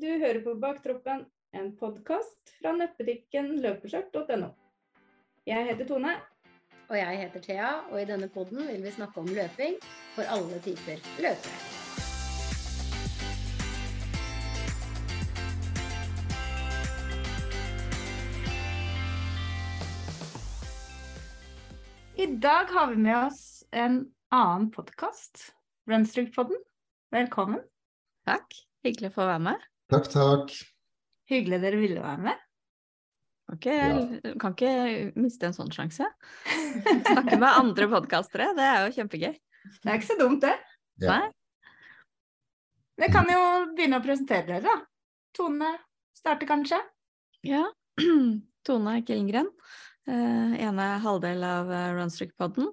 Du hører på Baktroppen, en podkast fra nettbutikken løpeskjørt.no. Jeg heter Tone. Og jeg heter Thea, og i denne podden vil vi snakke om løping for alle typer løpere. I dag har vi med oss en annen podkast, Runstreak-podden. Velkommen. Takk. Hyggelig å få være med. Takk, takk. Hyggelig dere ville være med. Ok, jeg ja. kan ikke miste en sånn sjanse. Snakke med andre podkastere, det er jo kjempegøy. Det er ikke så dumt, det. Ja. Nei. Vi kan jo begynne å presentere dere, da. Tone starter kanskje? Ja. Tone Killengren. Uh, ene halvdel av uh, Runstreak-podden.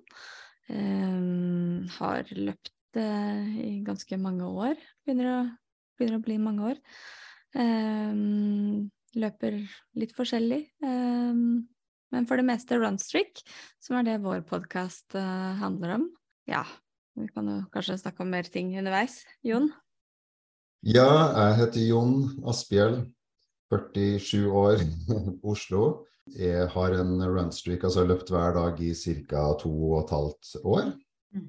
Uh, har løpt uh, i ganske mange år. Begynner å, begynner å bli mange år. løper litt forskjellig. men for det meste Runstreak, som er det vår podkast handler om. Ja, vi kan jo kanskje snakke om mer ting underveis. Jon? Ja, jeg heter Jon Asphjell. 47 år, Oslo. Jeg har en runstreak, altså jeg har løpt hver dag i ca. to og et halvt år. Mm.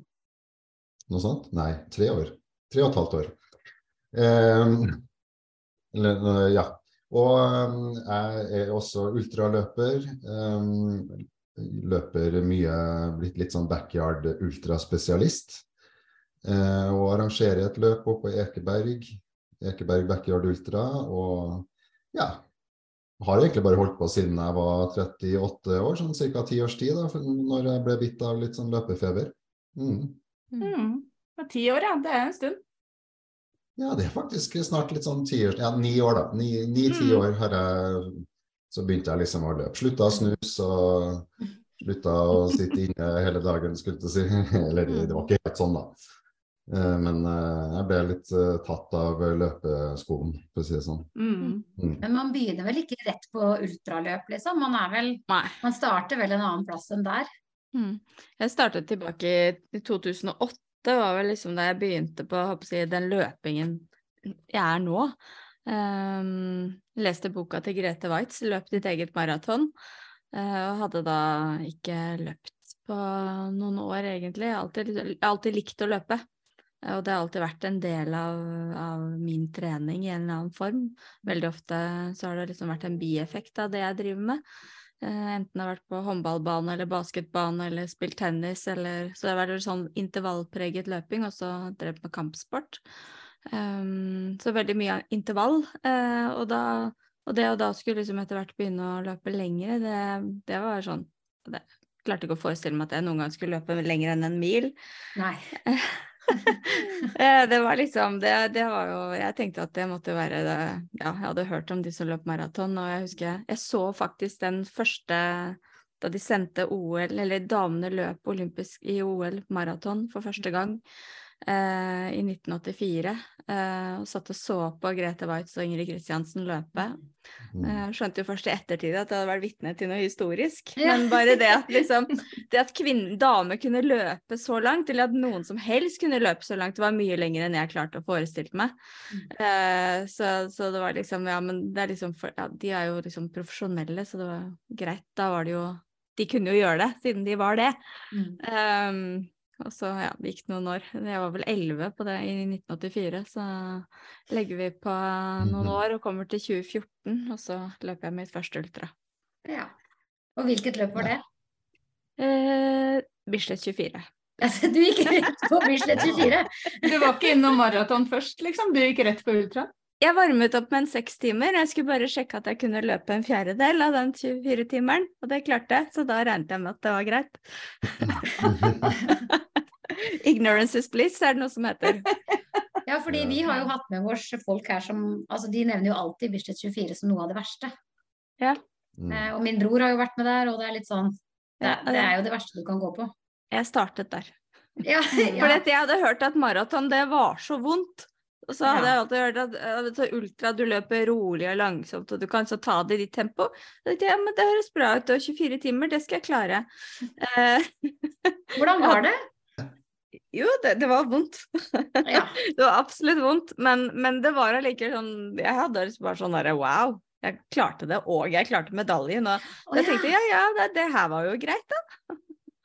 Noe sånt? Nei, tre år. Tre og et halvt år. Um, eller, ja. Og jeg er også ultraløper. Um, løper mye, blitt litt sånn backyard ultraspesialist. Uh, og arrangerer et løp oppe på Ekeberg. Ekeberg backyard ultra. Og ja, har egentlig bare holdt på siden jeg var 38 år, sånn ca. ti års tid, da, når jeg ble bitt av litt sånn løpefeber. Mm. Mm. Ti år, ja. Det er en stund. Ja, det er faktisk snart litt sånn ti år, ja, ni år, da. Ni-ti mm. år har jeg Så begynte jeg liksom å løpe. Slutta å snuse og slutta å sitte inne hele dagen, skulle jeg si. Eller det var ikke helt sånn, da. Men jeg ble litt tatt av løpeskoen, for å si det sånn. Mm. Mm. Men man begynner vel ikke rett på ultraløp, liksom? Man, er vel, man starter vel en annen plass enn der? Mm. Jeg startet tilbake i 2008, var vel liksom da jeg begynte på jeg, den løpingen jeg er nå. Um, leste boka til Grete Waitz, 'Løp ditt eget maraton', uh, og hadde da ikke løpt på noen år, egentlig. Alltid, alltid likt å løpe. Og det har alltid vært en del av, av, min trening i en eller annen form. Veldig ofte så har det liksom vært en bieffekt av det jeg driver med. Uh, enten det har vært på håndballbane eller basketbane eller spilt tennis eller Så det har vært sånn intervallpreget løping, og så drevet med kampsport. Um, så veldig mye intervall. Uh, og, da, og det å da skulle liksom etter hvert begynne å løpe lengre, det, det var sånn det, Klarte ikke å forestille meg at jeg noen gang skulle løpe lenger enn en mil. Nei. det var liksom det, det, var jo Jeg tenkte at det måtte være det Ja, jeg hadde hørt om de som løp maraton, og jeg husker jeg så faktisk den første da de sendte OL, eller damene løp olympisk i OL maraton for første gang eh, i 1984. Eh, og satt og så på Grete Waitz og Ingrid Kristiansen løpe. Mm. Eh, skjønte jo først i ettertid at det hadde vært vitne til noe historisk. Ja. Men bare det at, liksom, det at damer kunne løpe så langt, eller at noen som helst kunne løpe så langt, var mye lenger enn jeg klarte å forestille meg. Eh, så, så, det var liksom Ja, men det er liksom for, ja, de er jo liksom profesjonelle, så det var greit. Da var det jo de kunne jo gjøre det, siden de var det. Mm. Um, og så ja, det gikk noen år. Jeg var vel elleve på det i 1984, så legger vi på noen Mhm. år og kommer til 2014, og så løper jeg mitt første ultra. Ja. Og hvilket løp var det? Eh, Bislett 24. Altså, du gikk rett på Bislett 24? Du var ikke innom maraton først, liksom? Du gikk rett på ultra? Jeg varmet opp med en seks timer. Jeg skulle bare sjekke at jeg kunne løpe en fjerdedel av den 24-timeren, og det klarte jeg, så da regnet jeg med at det var greit. Ignorance is bliss, er det noe som heter. Ja, fordi vi har jo hatt med oss folk her som altså De nevner jo alltid Bislett 24 som noe av det verste. Mm. Eh, og min bror har jo vært med der, og det er litt sånn Det, det er jo det verste du kan gå på. Jeg startet der. Ja, For jeg hadde hørt at maraton, det var så vondt. Og så hadde Ja. jeg alltid hørt at eh, så ultra, du løper rolig og langsomt, og du kan så ta det i ditt tempo. Da tenkte jeg, ja, men det høres bra ut, og 24 timer, det skal jeg klare. Eh, Hvordan var det? Jo, det, det var vondt. Ja. det var absolutt vondt, men, men det var allikevel sånn Jeg hadde liksom bare sånn derre wow. Jeg klarte det, og jeg klarte medaljen. Og jeg tenkte ja, ja, det, det her var jo greit, da.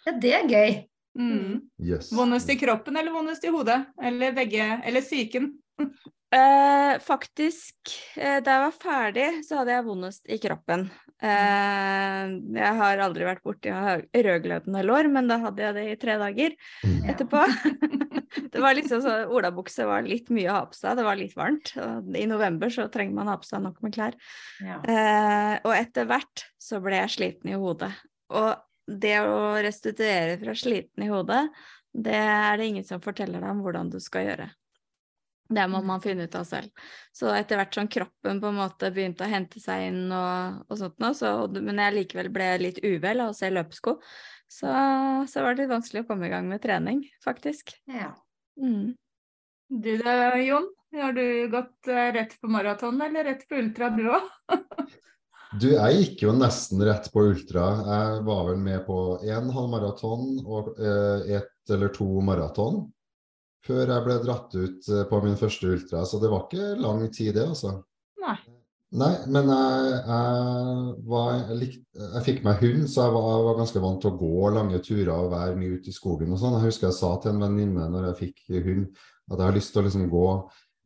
ja, det er gøy. Mm. Yes. Vondest i kroppen eller vondest i hodet? Eller begge? Eller psyken? Eh, faktisk, eh, da jeg var ferdig, så hadde jeg vondest i kroppen. Eh, jeg har aldri vært borti rødglødende lår, men da hadde jeg det i tre dager Mm. etterpå. det var liksom så, Olabukse var litt mye å ha på seg, det var litt varmt. Og I november så trenger man ha på seg nok med klær. Ja. Eh, og etter hvert så ble jeg sliten i hodet. Og det å restituere fra sliten i hodet, det er det ingen som forteller deg om hvordan du skal gjøre. Det må man finne ut av selv. Så etter hvert som kroppen på en måte begynte å hente seg inn og, og sånt noe, så, men jeg likevel ble litt uvel av å se løpesko, så, så var det litt vanskelig å komme i gang med trening, faktisk. Ja. Mm. Du da, Jon? Har du gått eh, rett på maraton eller rett på ultra, du òg? Du, jeg gikk jo nesten rett på ultra. Jeg var vel med på én halvmaraton og eh, ett eller to maraton før jeg ble dratt ut eh, på min første ultra. Så det var ikke lang tid, det, altså. Nei. Nei, men jeg, jeg, var, jeg, lik, jeg fikk meg hund, så jeg var, jeg var ganske vant til å gå lange turer og være mye ute i skogen og sånn. Jeg husker jeg sa til en venninne når jeg fikk hund, at jeg har lyst til å liksom gå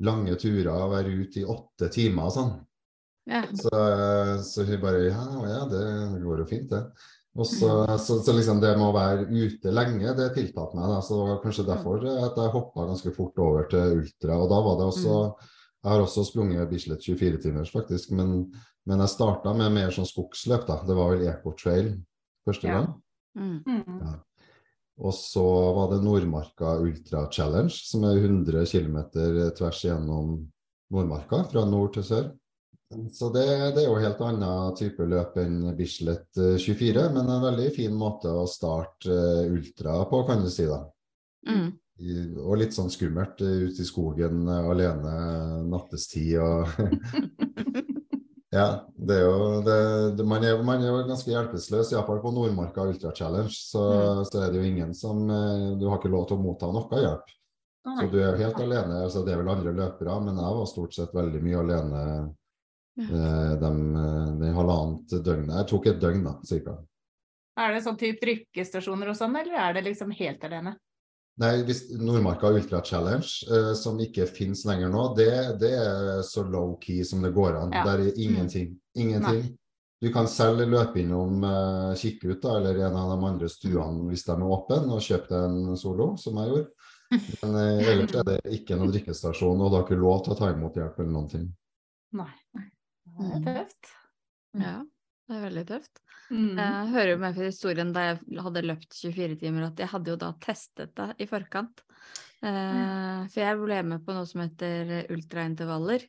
lange turer og være ute i åtte timer og sånn. Ja. Så, så hun bare ja, ja, det går jo fint, det. Og så, så, liksom det med å være ute lenge, det tiltalte meg. Da. Så det var kanskje derfor at jeg hoppa ganske fort over til ultra. Og da var det også Jeg har også sprunget Bislett 24 timers, faktisk. Men, men jeg starta med mer sånn skogsløp, da. Det var vel Ecotrail første Ja. gang. Mm. Ja. Og så var det Nordmarka Ultra Challenge, som er 100 km tvers igjennom Nordmarka, fra nord til sør. Så det, det er jo helt annen type løp enn Bislett eh, 24, men en veldig fin måte å starte eh, ultra på, kan du si. da. Mm. I, og litt sånn skummelt eh, ute i skogen eh, alene nattestid og Ja, det er jo det, det, man, er, man er jo ganske hjelpeløs, iallfall på Nordmarka Ultra Challenge. Så, så er det jo ingen som eh, Du har ikke lov til å motta noe hjelp. Å, Så du er helt alene. altså Det er vel andre løpere, men jeg var stort sett veldig mye alene eh, de, de halvannet døgnet. Jeg tok et døgn, da, cirka. Er det sånn type drikkestasjoner og sånn, eller er det liksom helt alene? Nei, hvis Nordmarka Ultra Challenge, eh, som ikke finnes lenger nå, det, det er så low-key som det går an. Ja. Der er ingenting. Ingenting. Du kan selv løpe innom kikke Kikkut da, eller en av de andre stuene hvis de er åpne, og kjøpe deg en solo, som jeg gjorde. Men eh, ellers er det ikke noen drikkestasjon, og du har ikke lov til å ta imot hjelp eller noen ting. Nei. Det er Mm. tøft. Ja, det er veldig tøft. Mm. Jeg hører jo med fra historien da jeg hadde løpt 24 timer, at jeg hadde jo da testet det i forkant. Eh, for jeg ble med på noe som heter ultraintervaller,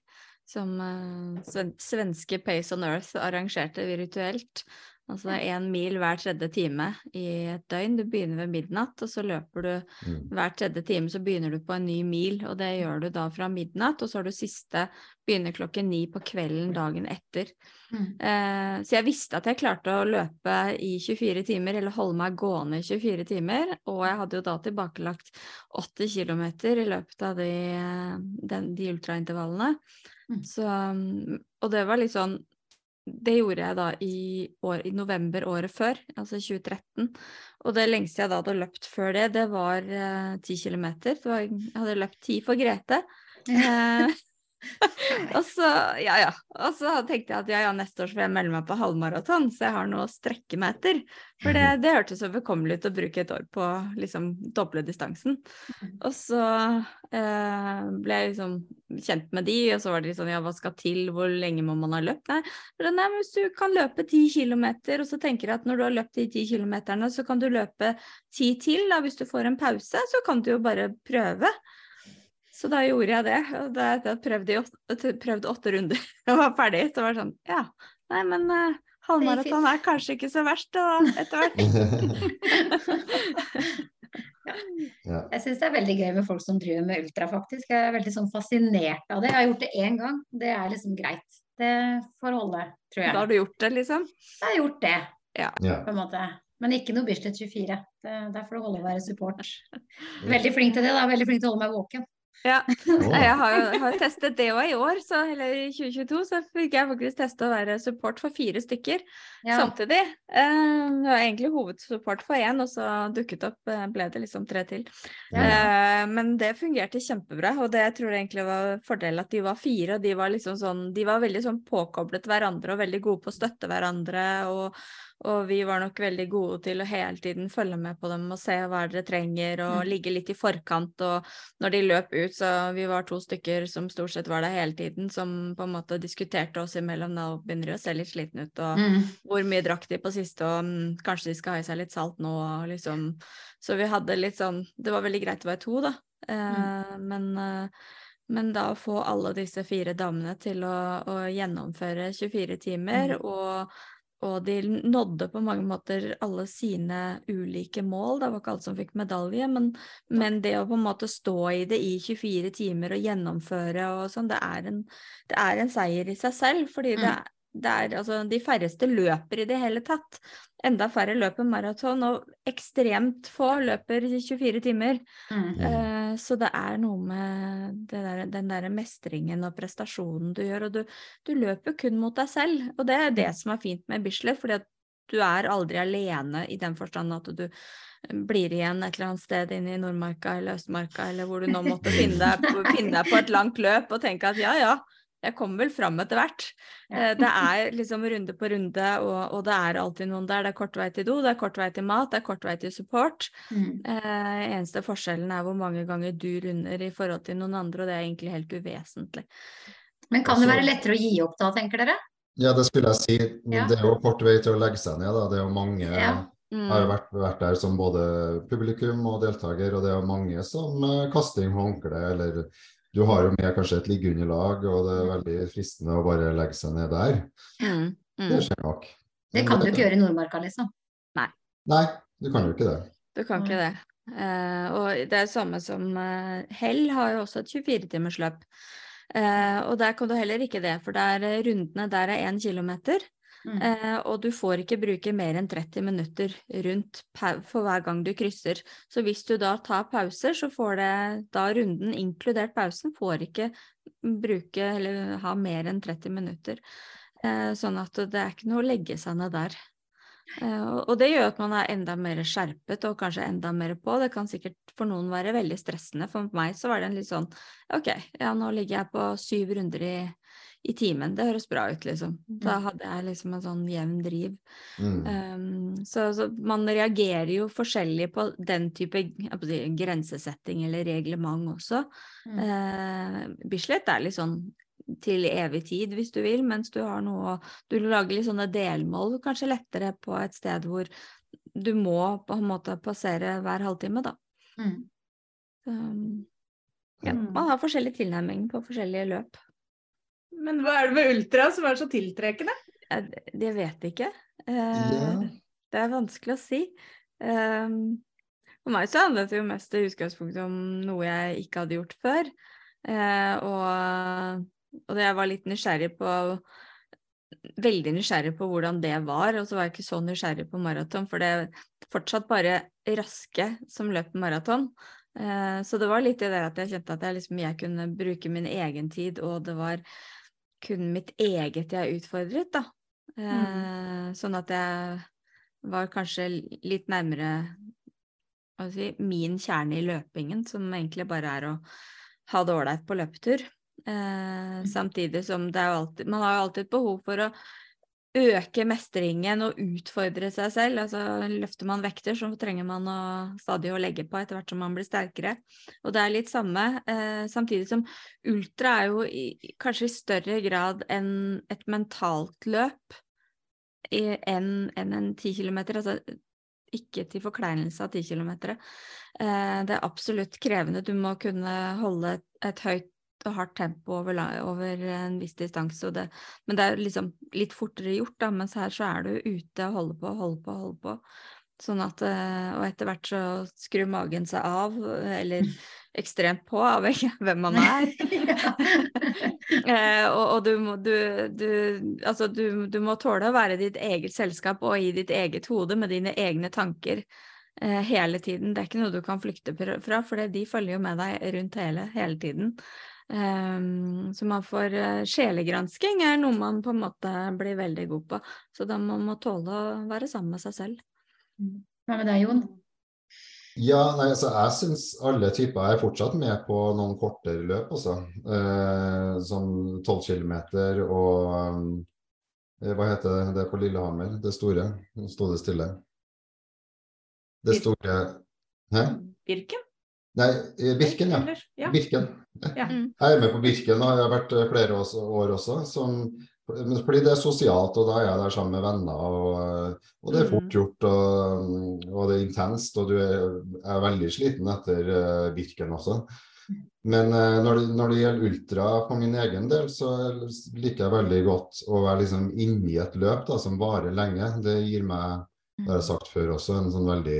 som eh, svenske Pace on Earth arrangerte virtuelt. Altså det er én mil hver tredje time i et døgn. Du begynner ved midnatt, og så løper du Mm. hver tredje time så begynner du på en ny mil, og det gjør du da fra midnatt, og så har du siste begynner klokken ni på kvelden dagen etter. Mm. Eh, så jeg visste at jeg klarte å løpe i 24 timer, eller holde meg gående i 24 timer, og jeg hadde jo da tilbakelagt 80 km i løpet av de, den, de ultraintervallene. Mm. Så, og det var litt sånn det gjorde jeg da i, år, i november året før, altså 2013. Og det lengste jeg da hadde løpt før det, det var eh, kilometer. Så Jeg hadde løpt 10 for Grete. Eh, og så, ja, ja. Og så tenkte jeg at ja, ja, neste år så får jeg melde meg på halvmaraton, så jeg har noe å strekke meg etter. For det, det hørtes bekommelig ut å bruke et år på liksom doble distansen. Og så eh, ble jeg liksom kjent med de, og så var det litt sånn ja, hva skal til, hvor lenge må man ha løpt? Nei, nei hvis du kan løpe ti kilometer, og så tenker jeg at når du har løpt de ti kilometerne, så kan du løpe ti til, da hvis du får en pause, så kan du jo bare prøve. Så da gjorde jeg det. Og da jeg prøvde, åtte, prøvde åtte runder og var ferdig, så var det sånn Ja, nei, men uh, halvmaraton er kanskje ikke så verst da, etter hvert. ja. Jeg syns det er veldig gøy med folk som driver med ultra, faktisk. Jeg er veldig sånn fascinert av det. Jeg har gjort det én gang. Det er liksom greit. Det får holde, tror jeg. Da har du gjort det, liksom? Jeg har gjort det, ja. på en måte. Men ikke noe Bislett 24. Det, der får du holde å være support. Veldig flink til det, da. Veldig flink til å holde meg våken. Ja, jeg har har testet det òg i år, så eller i 2022 så fikk jeg faktisk teste å være support for fire stykker ja. samtidig. Eh, det var egentlig hovedsupport for én, og så dukket opp eh, ble det liksom tre til. Ja. Uh, men det fungerte kjempebra, og det jeg tror jeg egentlig var fordelen at de var fire. Og de var liksom sånn, de var veldig sånn påkoblet hverandre og veldig gode på å støtte hverandre. og og vi var nok veldig gode til å hele tiden følge med på dem og se hva dere trenger, og mm. ligge litt i forkant. Og når de løp ut, så vi var to stykker som stort sett var der hele tiden, som på en måte diskuterte oss imellom. Da begynner de å se litt slitne ut, og mm. hvor mye drakk de på siste, og um, kanskje de skal ha i seg litt salt nå, og liksom Så vi hadde litt sånn Det var veldig greit å være to, da. Mm. Uh, men uh, men da å få alle disse fire damene til å, å gjennomføre 24 timer mm. og og de nådde på mange måter alle sine ulike mål. Det var ikke alle som fikk medalje, men, men, det å på en måte stå i det i 24 timer og gjennomføre og sånn, det, det, er en seier i seg selv. Fordi mm. det, det er altså De færreste løper i det hele tatt. Enda færre løper maraton, og ekstremt få løper 24 timer. Mm. Uh, så det er noe med der, den derre mestringen og prestasjonen du gjør. Og du, du, løper kun mot deg selv, og det er det som er fint med Bislett. fordi at du er aldri alene i den forstand at du blir igjen et eller annet sted inne i Nordmarka eller Østmarka, eller hvor du nå måtte finne deg, finne deg på et langt løp og tenke at ja, ja, jeg kommer vel fram etter hvert. Ja. Eh, det er liksom runde på runde, og, og, det er alltid noen der. Det er kort vei til do, det er kort vei til mat, det er kort vei til support. Mm. Eh, eneste forskjellen er hvor mange ganger du runder i forhold til noen andre, og det er egentlig helt uvesentlig. Men kan det være lettere å gi opp da, tenker dere? Ja, det skulle jeg si. Ja. Det er jo kort vei til å legge seg ned. Da. Det er jo mange ja. Mm. har vært, vært, der som både publikum og deltaker, og det er mange som uh, kaster inn håndkle eller du har jo med kanskje et liggeunderlag, og det er veldig fristende å bare legge seg ned der. Mm, mm. Det skjer nok. Det kan du ikke gjøre i Nordmarka, liksom. Nei. Nei, du kan jo ikke det. Du kan ikke det. Uh, og det er samme som uh, Hell har jo også et 24-timersløp. Uh, eh, og der kan du heller ikke det, for der, rundene der er én kilometer. Mm. Eh, og du får ikke bruke mer enn 30 minutter rundt for hver gang du krysser. Så hvis du da tar pauser, så får det da runden, inkludert pausen, får ikke bruke eller ha mer enn 30 minutter. Eh, sånn at det er ikke noe å legge seg ned der. Eh, og det gjør at man er enda mer skjerpet og kanskje enda mer på. Det kan sikkert for noen være veldig stressende. For meg så var det en litt sånn ok, ja nå ligger jeg på syv runder i, i timen. Det høres bra ut, liksom. Da mm. hadde jeg liksom en sånn jevn driv. Mm. Um, så, så, man reagerer jo forskjellig på den type si, grensesetting eller reglement også. Mm. Uh, Bislett er litt sånn til evig tid, hvis du vil, mens du har noe Du lager litt sånne delmål, kanskje lettere på et sted hvor du må på en måte passere hver halvtime, da. Mm. Um, ja, mm. man har forskjellig tilnærming på forskjellige løp. Men hva er det med ultra som er så tiltrekkende? vet jeg vet ikke. Uh, ja. Det er vanskelig å si. Um, for meg så handlet det jo mest i utgangspunktet om noe jeg ikke hadde gjort før. Uh, og, og jeg var litt nysgjerrig på Veldig nysgjerrig på hvordan det var, og så var jeg ikke så nysgjerrig på maraton, for det er fortsatt bare raske som løper maraton. Uh, så det var litt i det at jeg kjente at jeg, liksom, jeg kunne bruke min egen tid, og det var kun mitt eget jeg utfordret, da. Mm. Eh, sånn at jeg var kanskje litt nærmere si, min kjerne i løpingen, som egentlig bare er å ha det ålreit på løpetur. Eh, mm. Samtidig som det er jo alltid Man har jo alltid et behov for å øke mestringen og utfordre seg selv. Altså, løfter man vekter, så trenger man å, stadig å legge på etter hvert som man blir sterkere. Og det er litt samme, eh, samtidig som ultra er jo i, kanskje i større grad enn et mentalt løp enn en, en 10 km. Altså ikke til forkleinelse av 10 km. Eh, det er absolutt krevende. Du må kunne holde et, et høyt og hardt tempo over, over en viss distanse. Det, men det er liksom litt fortere gjort, da, mens her så er du ute og holder på, holder på, holder på. Sånn at, eh, og etter hvert så skrur magen seg av, eller ekstremt på, avhengig av hvem man er. eh, og, og du, må, du, du, altså du, du, må tåle å være i ditt eget selskap og i ditt eget hode med dine egne tanker eh, hele tiden. Det er ikke noe du kan flykte fra, for de følger jo med deg rundt hele, hele tiden. Um, så man får uh, Sjelegransking er noe man på en måte blir veldig god på. Så da må man tåle å være sammen med seg selv. Hva med deg, Jon? Ja, nei, altså Jeg syns alle typer er fortsatt med på noen kortere løp, også. Uh, som 12 km og um, Hva heter det på Lillehammer, det store? Nå sto det stille. Det store Hæ? Birken? Nei, Birken, ja. Birken. Ja. Mm. Jeg er med på Birken og har vært eh, flere år også. Som, fordi det er sosialt, og da er jeg der sammen med venner. Og, og det er fort mm. gjort, og, og, det er intenst. Og du er, er veldig sliten etter uh, Birken også. Men når, det, når, det, gjelder ultra på min egen del, så liker jeg veldig godt å være liksom inni et løp da, som varer lenge. Det gir meg, det har jeg sagt før også, en sånn veldig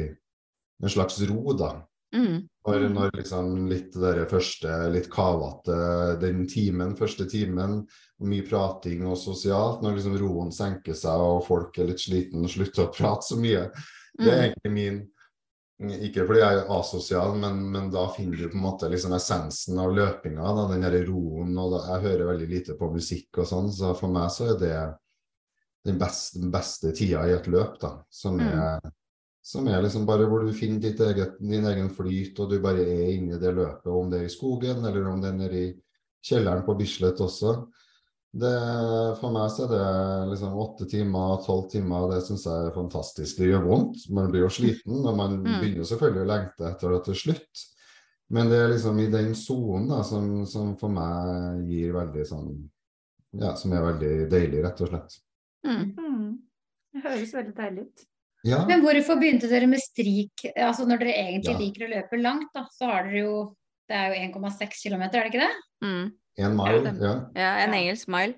en slags ro, da. Mm. Når, mm. når liksom litt det første, litt kavete den timen, første timen, mye prating og sosialt, når liksom roen senker seg og folk er litt sliten og slutter å prate så mye. Det er mm. egentlig min Ikke fordi jeg er asosial, men, men da finner du på en måte liksom essensen av løpinga, da, den derre roen. og da, Jeg hører veldig lite på musikk og sånn, så for meg så er det den beste, den beste tida i et løp, da, som mm. Som er liksom bare hvor du finner eget, din egen flyt, og du bare er inne i det løpet. Om det er i skogen, eller om det er nede i kjelleren på Bislett også. Det, for meg så er det liksom åtte timer, tolv timer, det syns jeg er fantastisk. Det gjør vondt, man blir jo sliten, og man mm. begynner selvfølgelig å lengte etter det til slutt. Men det er liksom i den sonen som, som, for meg gir veldig sånn Ja, som er veldig deilig, rett og slett. Mm. Mm. Det høres veldig deilig ut. Ja. Men hvorfor begynte dere med strik? Altså Når dere egentlig ja. liker å løpe langt, da, så har dere jo Det er jo 1,6 km, er det ikke det? Mm. En mile, ja. Ja, en engelsk mile.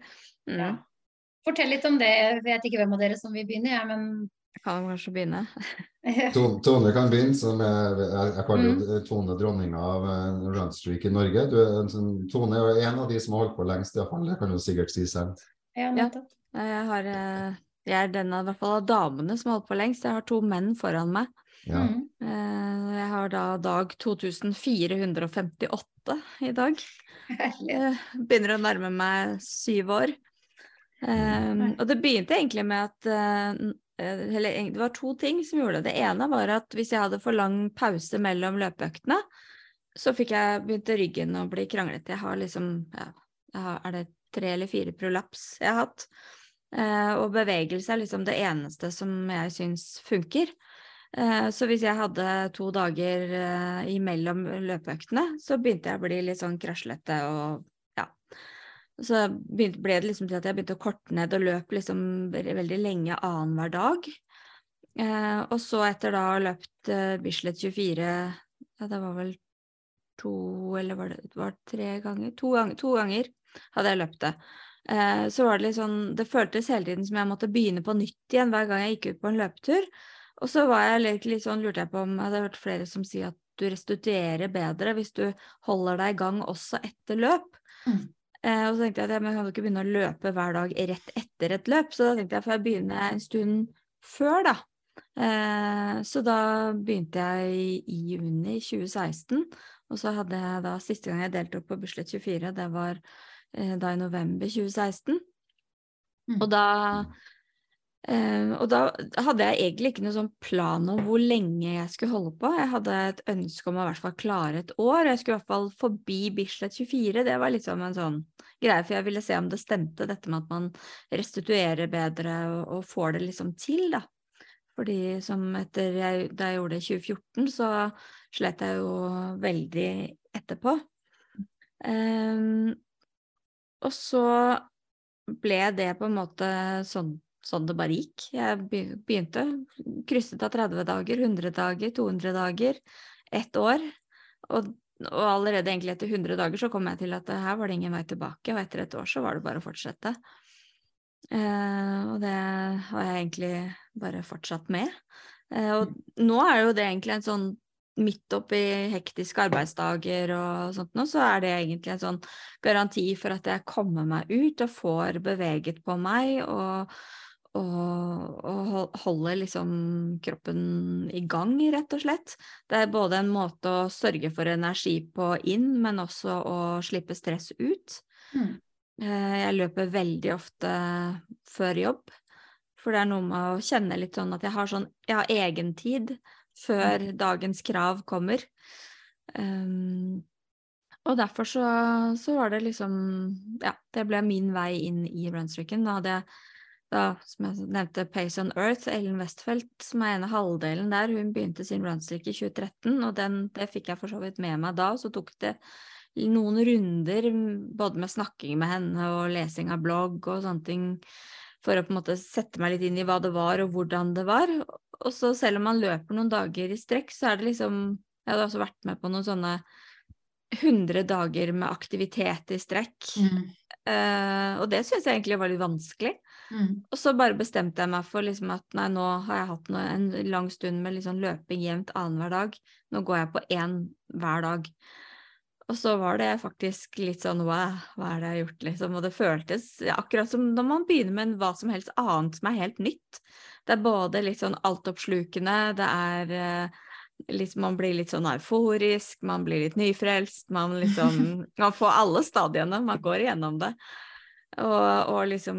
Mm. Fortell litt om det. Jeg vet ikke hvem av dere som vil begynne, jeg, men Jeg kan kanskje begynne. Tone kan begynne, som er, jeg, jeg kaller mm. Tone dronninga av uh, runstreak i Norge. Du, sånn, Tone er jo en av de som har holdt på lengst, iallfall. Det kan du sikkert si selv. Ja, nettopp. Jeg har uh, jeg er den av, hvert fall av damene som har holdt på lengst. Jeg har to menn foran meg. Ja. Mm. Eh, jeg har da dag 2458 i dag. Jeg begynner å nærme meg syv år. Um, og det begynte egentlig med at uh, eller, Det var to ting som gjorde det. Det ene var at hvis jeg hadde for lang pause mellom løpeøktene, så fikk jeg begynte ryggen å bli kranglete. Jeg har liksom ja, jeg har, Er det tre eller fire prolaps jeg har hatt? Eh, og bevegelse er liksom det eneste som jeg syns funker. Eh, så hvis jeg hadde to dager eh, imellom løpeøktene, så begynte jeg å bli litt sånn kraslete og ja. Så ble det liksom til at jeg begynte å korte ned og løp liksom veldig lenge annenhver dag. og så etter da å ha løpt Bislett 24 ja, det var vel to eller var det, var det tre ganger? To, ganger? to ganger hadde jeg løpt det. Eh, så var det litt sånn Det føltes hele tiden som jeg måtte begynne på nytt igjen hver gang jeg gikk ut på en løpetur. Og så var jeg litt, litt sånn, lurte jeg på om jeg hadde hørt flere som sier at du restituerer bedre hvis du holder deg i gang også etter løp. Mm. Eh, og så tenkte jeg at jeg kan ikke begynne å løpe hver dag rett etter et løp, så da tenkte jeg får jeg begynne en stund før, da. Eh, så da begynte jeg i, juni 2016, og så hadde jeg da siste gang jeg deltok på Bislett 24, det var da i november 2016. Mm. Og da eh, og da hadde jeg egentlig ikke noen sånn plan om hvor lenge jeg skulle holde på. Jeg hadde et ønske om å i hvert fall klare et år. Jeg skulle i hvert fall forbi Bislett 24. Det var liksom en sånn greie, for jeg ville se om det stemte, dette med at man restituerer bedre og, og får det liksom til, da. Fordi som etter jeg, da jeg gjorde det i 2014, så slet jeg jo veldig etterpå. Um, og så ble det på en måte sånn, sånn det bare gikk. Jeg begynte, krysset av 30 dager, 100 dager, 200 dager, ett år. Og, og, allerede egentlig etter 100 dager så kom jeg til at her var det ingen vei tilbake, og etter et år så var det bare å fortsette. Uh, og det har jeg egentlig bare fortsatt med. Uh, og nå er jo det egentlig en sånn midt oppi hektiske arbeidsdager og sånt noe, så er det egentlig en sånn garanti for at jeg kommer meg ut og får beveget på meg og, og, og holder liksom kroppen i gang, rett og slett. Det er både en måte å sørge for energi på inn, men også å slippe stress ut. Mm. Eh, jeg løper veldig ofte før jobb, for det er noe med å kjenne litt sånn at jeg har sånn, jeg har egentid før dagens krav kommer. Um, og derfor så, så, var det liksom Ja, det ble min vei inn i runstreaken. Da hadde jeg, da, som jeg nevnte, Pace on Earth, Ellen Westfeldt, som er ene halvdelen der, hun begynte sin runstreak i 2013, og den, det fikk jeg for så vidt med meg da. Så tok det noen runder både med snakking med henne og lesing av blogg og sånne ting for å på en måte sette meg litt inn i hva det var og hvordan det var. Og så selv om man løper noen dager i strekk, så er det liksom Jeg hadde også vært med på noen sånne 100 dager med aktivitet i strekk. Mm. Uh, og det syns jeg egentlig var litt vanskelig. Mm. Og så bare bestemte jeg meg for liksom at nei, nå har jeg hatt en lang stund med liksom løping jevnt annenhver dag. Nå går jeg på én hver dag. Og så var det faktisk litt sånn wow, hva er det jeg har gjort, liksom. Og det føltes akkurat som når man begynner med hva som helst annet som er helt nytt. Det er både litt sånn altoppslukende, det er eh, litt, Man blir litt sånn euforisk, man blir litt nyfrelst, man liksom Man får alle stadiene, man går igjennom det. Og, og, liksom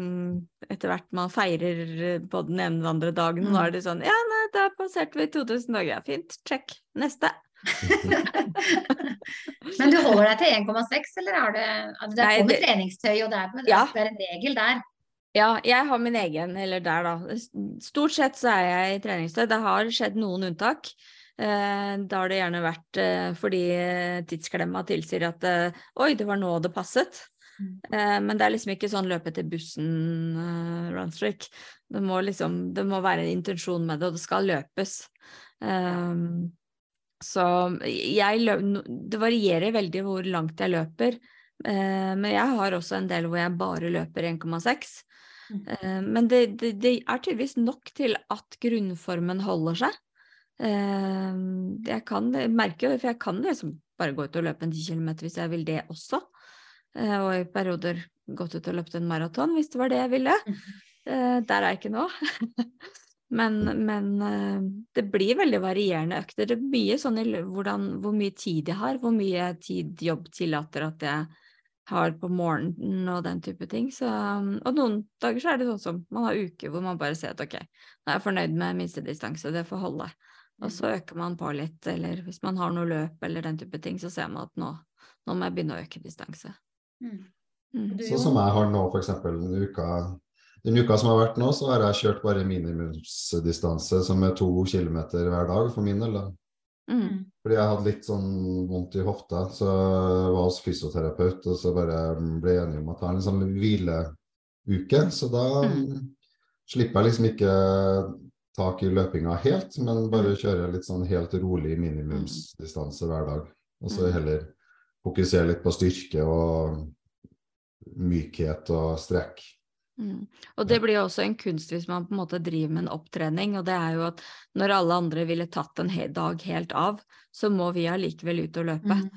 etter hvert man feirer på den ene og den andre dagen, og nå er det sånn Ja, nei, da passerte vi 2000 dager. Fint, check. Neste. Men du holder deg til 1,6, eller er det altså Det er på med treningstøy, og det er, ja. det er en regel der? Ja, jeg har min egen, eller der, da. Stort sett så er jeg i treningstøy. Det har skjedd noen unntak. Eh, da har det gjerne vært eh, fordi tidsklemma tilsier at eh, oi, det var nå det passet. Mm. Men det er liksom ikke sånn løpe til bussen uh, runstreak. Det må liksom, det må være en intensjon med det, og det skal løpes. Um, så jeg Det varierer veldig hvor langt jeg løper. Eh, men jeg har også en del hvor jeg bare løper 1,6. Eh, men det, det, det, er tydeligvis nok til at grunnformen holder seg. Eh, jeg kan merke det, for jeg kan liksom bare gå ut og løpe en 10 km hvis jeg vil det også. Eh, og i perioder gått ut og løpt en maraton hvis det var det jeg ville. Der er jeg ikke nå. Men, men, det blir veldig varierende økter. Det er mye sånn i hvordan, hvor mye tid jeg har, hvor mye tid jobb tillater at jeg har på morgenen og den type ting. Så, og noen dager så er det sånn som man har uker hvor man bare ser at ok, nå er jeg fornøyd med minstedistanse, det får holde. Og så mm. øker man på litt, eller hvis man har noe løp eller den type ting, så ser man at nå, nå må jeg begynne å øke distanse. Mm. Mm. Sånn som jeg har nå, f.eks. en uke den uka som har vært nå, så har jeg kjørt bare minimumsdistanse, som er to kilometer hver dag for min del. Mm. Fordi jeg hadde litt sånn vondt i hofta, så jeg var hos fysioterapeut, og så bare ble jeg enig om at jeg har en sånn hvileuke. Så da mm. slipper jeg liksom ikke tak i løpinga helt, men bare mm. kjører litt sånn helt rolig minimumsdistanse hver dag. Og så mm. heller fokusere litt på styrke og mykhet og strekk. Mm. Og det blir jo også en kunst hvis man på en måte driver med en opptrening, og det er jo at når alle andre ville tatt en he dag helt av, så må vi allikevel ut og løpe. Mm.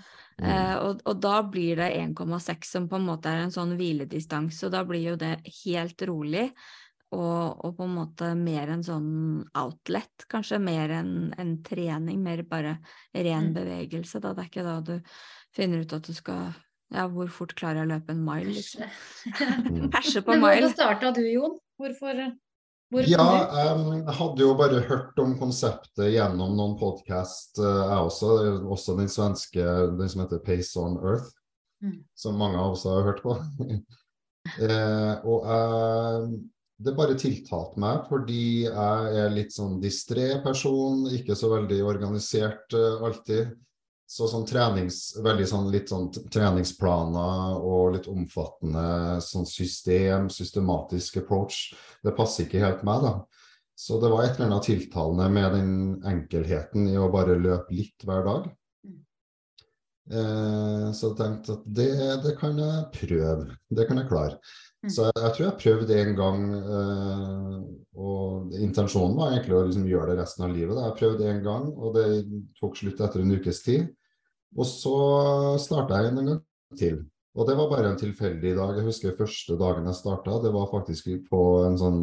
Eh, og, og, da blir det 1,6 som på en måte er en sånn hviledistanse, og da blir jo det helt rolig. Og, og, på en måte mer en sånn outlet, kanskje mer enn en trening, mer bare ren mm. bevegelse. Da. Det er ikke da du finner ut at du skal ja, hvor fort klarer jeg å løpe en mile, liksom? Perse på mile. Hvordan starta du, Jon? Hvorfor, hvorfor Ja, um, jeg hadde jo bare hørt om konseptet gjennom noen podkast, uh, jeg også. Også den svenske, den som heter Pace on Earth, mm. som mange av oss har hørt på. eh, og uh, det bare tiltalte meg fordi jeg er litt sånn distré person, ikke så veldig organisert uh, alltid. Så sånn trenings, veldig sånn litt sånn treningsplaner og litt omfattende sånn system, systematisk approach, det passer ikke helt meg, da. Så det var et eller annet tiltalende med den enkelheten i å bare løpe litt hver dag. Eh, så jeg tenkte at det, det kan jeg prøve. Det kan jeg klare. Mm. Så jeg, jeg tror jeg prøvde en gang, eh, og intensjonen var egentlig å liksom gjøre det resten av livet. Da. Jeg prøvde en gang, og det tok slutt etter en ukes tid. Og så starta jeg en gang til. Og det var bare en tilfeldig dag. Jeg husker første dagen jeg starta, det var faktisk på en sånn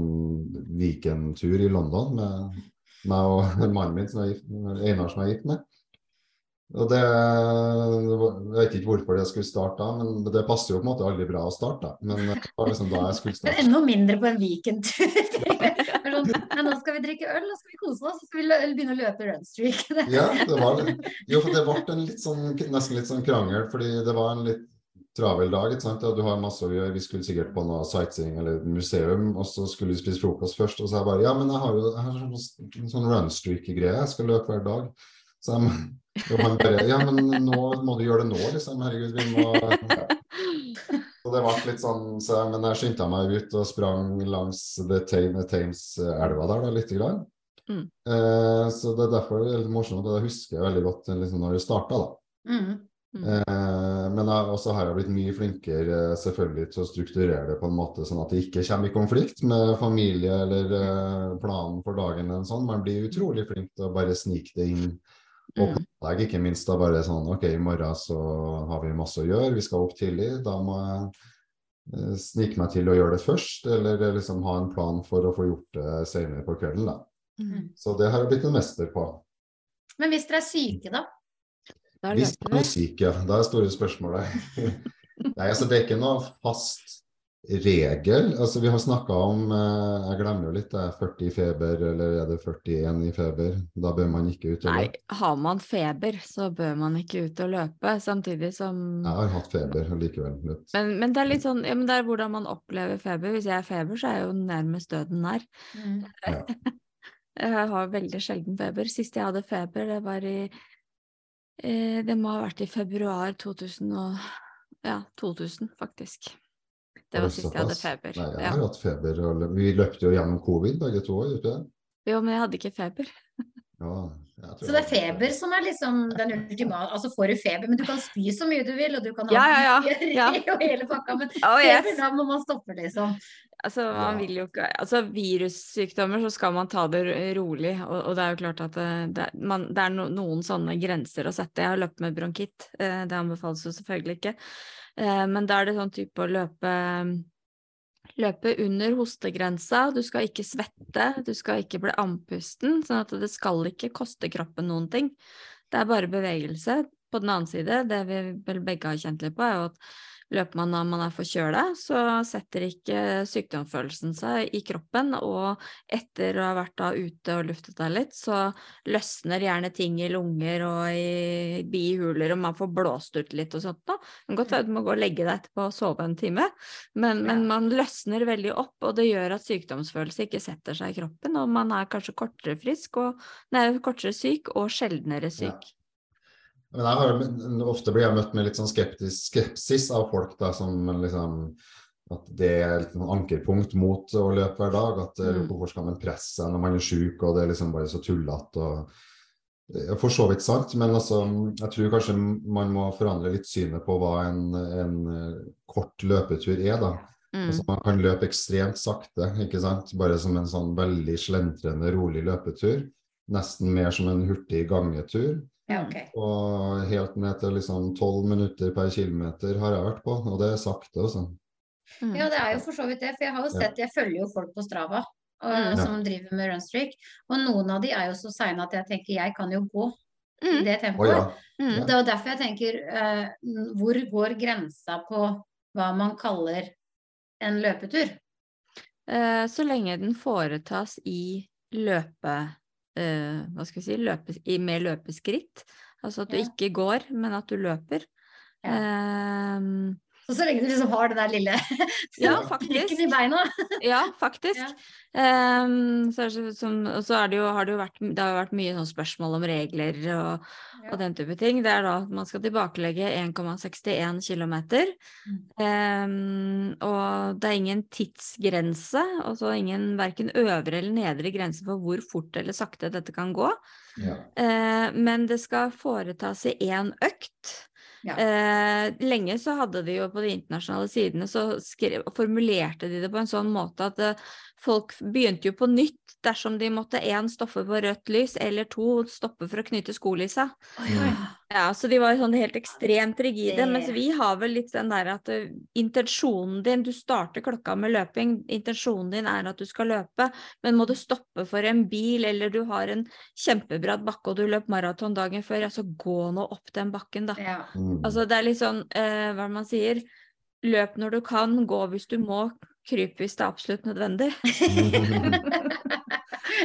weekendtur i London med meg og mannen min, som gift, Einar, som er gift med. Og det, Jeg vet ikke hvorfor det skulle starte da, men det passer jo på en måte aldri bra å starte. Men det var liksom da jeg skulle starte. Men er enda mindre på en weekendtur. sånn, «Nei, nå skal vi drikke øl, nå skal vi kose oss, så skal vi begynne å løpe runstreak. Ja, det var det. Jo, for det ble en litt sånn, nesten litt sånn krangel, fordi det var en litt travel dag. ikke sant? Du har masse å gjøre. Vi skulle sikkert på noe sightseeing eller museum, og så skulle vi spise frokost først. Og så jeg bare Ja, men jeg har jo sånn, en sånn runstreak-greie, jeg skal løpe hver dag. Så jeg, og han bare Ja, men nå må du gjøre det nå, liksom. Herregud, vi må. Og det ble litt sånn, så, Men jeg skyndte meg ut og sprang langs The Thames- Thames-elva der, da, lite grann. Mm. Eh, så det er derfor det er litt morsomt, og det husker jeg veldig godt liksom, når det starta, da. Mm. Eh, men også har jeg blitt mye flinkere eh, selvfølgelig til å strukturere det på en måte sånn at det ikke kommer i konflikt med familie eller eh, planen for dagen. eller sånn. Man blir utrolig flink til å bare snike det inn. Og Mm. planlegge, ikke minst da bare sånn OK, i morgen så har vi masse å gjøre, vi skal opp tidlig. Da må jeg eh, snike meg til å gjøre det først, eller eh, liksom ha en plan for å få gjort det senere på kvelden. da. Mm. Så det har jeg blitt en mester på. Men hvis dere er syke, da? Hvis dere er syke, ja. Da er store spørsmålet. Nei, altså det er ikke noe fast regel. Altså vi har snakka om eh, Jeg glemmer jo litt, det er 40 i feber, eller er det 41 i feber? Da bør man ikke ut og Nei, har man feber, så bør man ikke ut og løpe, samtidig som Jeg har hatt feber likevel men, men det er litt sånn, ja, men det er hvordan man opplever feber. Hvis jeg har feber, så er jeg jo nærmest døden nær. Mm. Jeg har veldig sjelden feber. Sist jeg hadde feber, det var i eh, Det må ha vært i februar 2000 og Ja, 2000, faktisk. Det Var sist jeg hadde feber. Nei, jeg Ja. hatt feber. Vi løpte jo gjennom covid begge to, gjorde vi ikke det? Jo, men jeg hadde ikke feber. Ja, Så det er feber som er liksom den ultimate Altså får du feber, men du kan spy så mye du vil, og du kan ha Ja, ja, ja, ja. og hele pakka, men Oh, yes. feber, da må man stoppe, liksom. Altså, man vil jo ikke Altså, virussykdommer, så skal man ta det rolig. Og, og det er jo klart at det, det, man, det er no, noen sånne grenser å sette. Jeg har løpt med bronkitt. Eh, det anbefales jo selvfølgelig ikke. Eh, men da er det sånn type å løpe Løpe under hostegrensa, du skal ikke svette, du skal ikke bli andpusten, sånn at det skal ikke koste kroppen noen ting. Det er bare bevegelse. På den annen side, det vi vel begge har kjent litt på, er jo at løper man når man er forkjøla, så setter ikke sykdomsfølelsen seg i kroppen, og etter å ha vært da ute og luftet deg litt, så løsner gjerne ting i lunger og i bihuler, og man får blåst ut litt og sånt da. Det kan godt være du må gå og legge deg etterpå og sove en time, men, men man løsner veldig opp, og det gjør at sykdomsfølelse ikke setter seg i kroppen, og man er kanskje kortere frisk, og nei, kortere syk, og sjeldnere Ja. Men jeg har, ofte blir jeg møtt med litt sånn skeptisk, skepsis av folk da, som liksom at det er et sånn ankerpunkt mot å løpe hver dag. At Mm. hvorfor skal man presse seg når man er syk, og det er liksom bare så tullete. For så vidt sant, men altså, jeg tror kanskje man må forandre litt synet på hva en, en eh, kort løpetur er. da. Mm. Altså, man kan løpe ekstremt sakte, ikke sant? bare som en sånn veldig slentrende, rolig løpetur. Nesten mer som en hurtig gangetur. Ja, okay. Og helt ned til liksom 12 minutter per kilometer har jeg vært på, og det er sakte, altså. Mm. Ja, det er jo for så vidt det, for jeg har jo sett, jeg følger jo folk på Strava og, Mm. som driver med runstreak, og noen av de er jo så seine at jeg tenker jeg kan jo gå i Mm. det tempoet. Oh, ja. Mm. Det er derfor jeg tenker, uh, hvor går grensa på hva man kaller en løpetur? Uh, så lenge den foretas i løpe... Eh, hva skal vi si? Løpe, i, med løpeskritt. Altså at du Ja. ikke går, men at du løper. Ehm, Så så lenge du liksom har det der lille ja, i beina. Ja, faktisk. Ja. Ehm, så som, og så er det jo, har det jo vært, det har vært mye sånn spørsmål om regler og, Ja. og den type ting. Det er da at man skal tilbakelegge 1,61 km. Mm. og det er ingen tidsgrense, og så ingen verken øvre eller nedre grense for hvor fort eller sakte dette kan gå. ja. Uh, men det skal foretas i én økt. Ja. Eh, lenge så hadde de jo på de internasjonale sidene så skrev, formulerte de det på en sånn måte at eh, folk begynte jo på nytt dersom de måtte én stoppe på rødt lys eller to stoppe for å knyte skolissa. Oi, oi. Ja, så de var jo sånn helt ekstremt rigide, Det- mens vi har vel litt den der at intensjonen din, du starter klokka med løping, intensjonen din er at du skal løpe, men må du stoppe for en bil, eller du har en kjempebratt bakke og du løp maraton dagen før, ja, så gå nå opp den bakken, da. Ja. Mm. Altså det er litt sånn, uh, hva er det man sier, løp når du kan, gå hvis du må, kryp hvis det er absolutt nødvendig.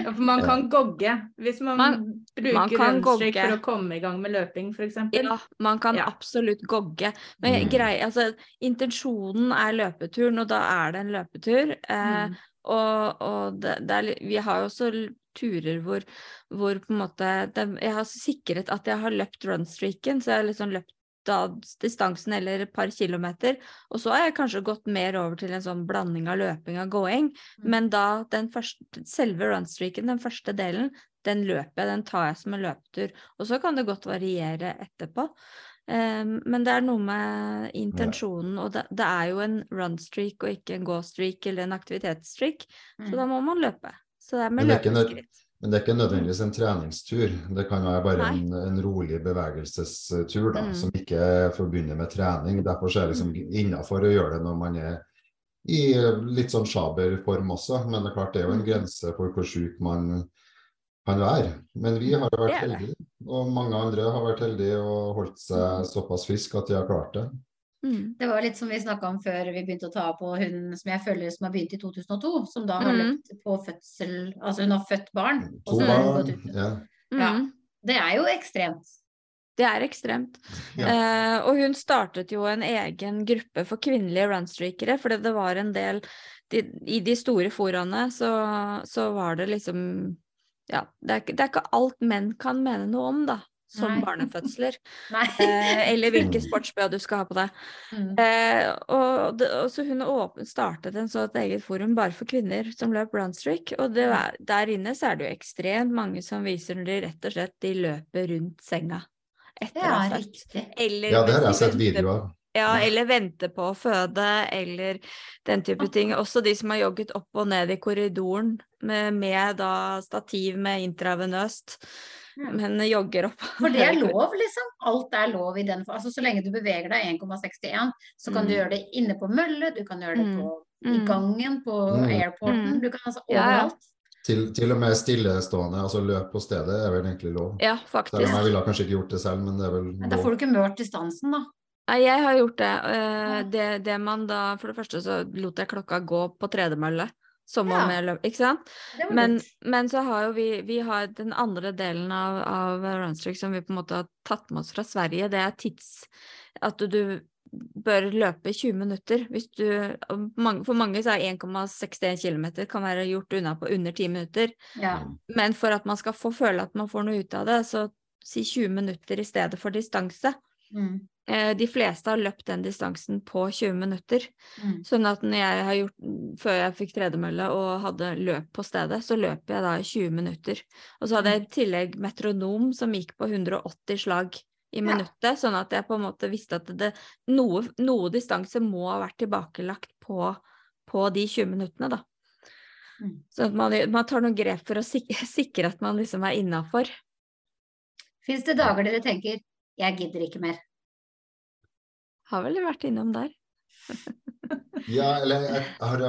Ja, for man kan gogge hvis man, Man- bruker man kan runstreak gogge. for å komme i gang med løping, f.eks. Ja, man kan Ja. absolutt gogge. Men Mm. grei, altså, intensjonen er løpeturen, og da er det en løpetur. Eh, Mm. Og, og det, det er, vi har jo også turer hvor, hvor på en måte det, Jeg har sikret at jeg har løpt runstreaken, så jeg har liksom løpt da distansen eller et par kilometer. Og så har jeg kanskje gått mer over til en sånn blanding av løping og gåing. Mm. Men da den første, selve runstreaken, den første delen, den løper jeg, den tar jeg som en løpetur. Og så kan det godt variere etterpå. Um, men det er noe med intensjonen, og det, det er jo en runstreak og ikke en gå-streak eller en aktivitetsstreak, så da Mm. må man løpe. Så det er med løpeskritt. Men det er ikke nødvendigvis en treningstur. Det kan være bare en, en rolig bevegelsestur da, Mm. som ikke er forbundet med trening. Derfor er det liksom innafor å gjøre det når man er i litt sånn sjaber form også. Men det er klart det er jo en Mm. grense for hvor sjuk man kan være. Men vi har vært heldige, og mange andre har vært heldige og holdt seg såpass friske at de har klart det. Mm. Det var litt som vi snakka om før vi begynte å ta på hun som jeg føler som har begynt i 2002, som da har Mm. løpt på fødsel Altså hun har født barn. og To så barn. gått ut. Ja. Ja. Mm. Det er jo ekstremt. Det er ekstremt. Ja. Eh, og hun startet jo en egen gruppe for kvinnelige runstreakere, fordi det var en del de, I de store foraene så, så var det liksom Ja, det er, det er ikke alt menn kan mene noe om, da. Som Nei. barnefødsler. Eh, eller hvilke Mm. sportsbø du skal ha på deg. Mm. Eh, og, det, og så hun åpen, startet en så et eget forum bare for kvinner som løp runstreak. Og det, er- der inne så er det jo ekstremt mange som viser når de rett og slett de løper rundt senga etter å ha født. riktig. Eller ja, det har jeg sett av. Ja, eller vente på å føde, eller den type ting. Også de som har jogget opp og ned i korridoren med, med da stativ med intravenøst. Men jogger opp. For det er lov, liksom. Alt er lov i den Altså så lenge du beveger deg 1,61, så kan du Mm. gjøre det inne på mølle, du kan gjøre det Mm. i Mm. gangen, på Mm. airporten. Mm. Du kan altså overalt. ja. Til, til og med stillestående, altså løp på stedet, er vel egentlig lov. Ja, Selv om jeg ville kanskje ikke gjort det selv, men det er vel Men da får du ikke mørt distansen, da. Nei, jeg har gjort det. Eh, det. Det man da For det første så lot jeg klokka gå på tredemølle. Som om jeg løp, ikke sant? Men, men så har jo vi, vi har den andre delen av, av Runstreak som vi på en måte har tatt med oss fra Sverige. Det er tids... At du, du bør løpe 20 minutter. Hvis du, for mange så er 1,61 km kan være gjort unna på under 10 minutter. Ja. Men for at man skal få føle at man får noe ut av det, så si 20 minutter i stedet for distanse. Mm. Eh, De fleste har løpt den distansen på 20 minutter. Mm. Sånn at når jeg har gjort, før jeg fikk tredemølle og hadde løp på stedet, så løp jeg da i 20 minutter. Og så hadde jeg i tillegg metronom som gikk på 180 slag i Ja. minuttet, sånn at jeg på en måte visste at det, noe, noe distanse må ha vært tilbakelagt på, på de 20 minuttene, da. Mm. Så man, man tar noen grep for å sikre, sikre at man liksom er innafor. Fins det dager dere tenker 'jeg gidder ikke mer'? Har vel vært innom der. Ja, eller jeg har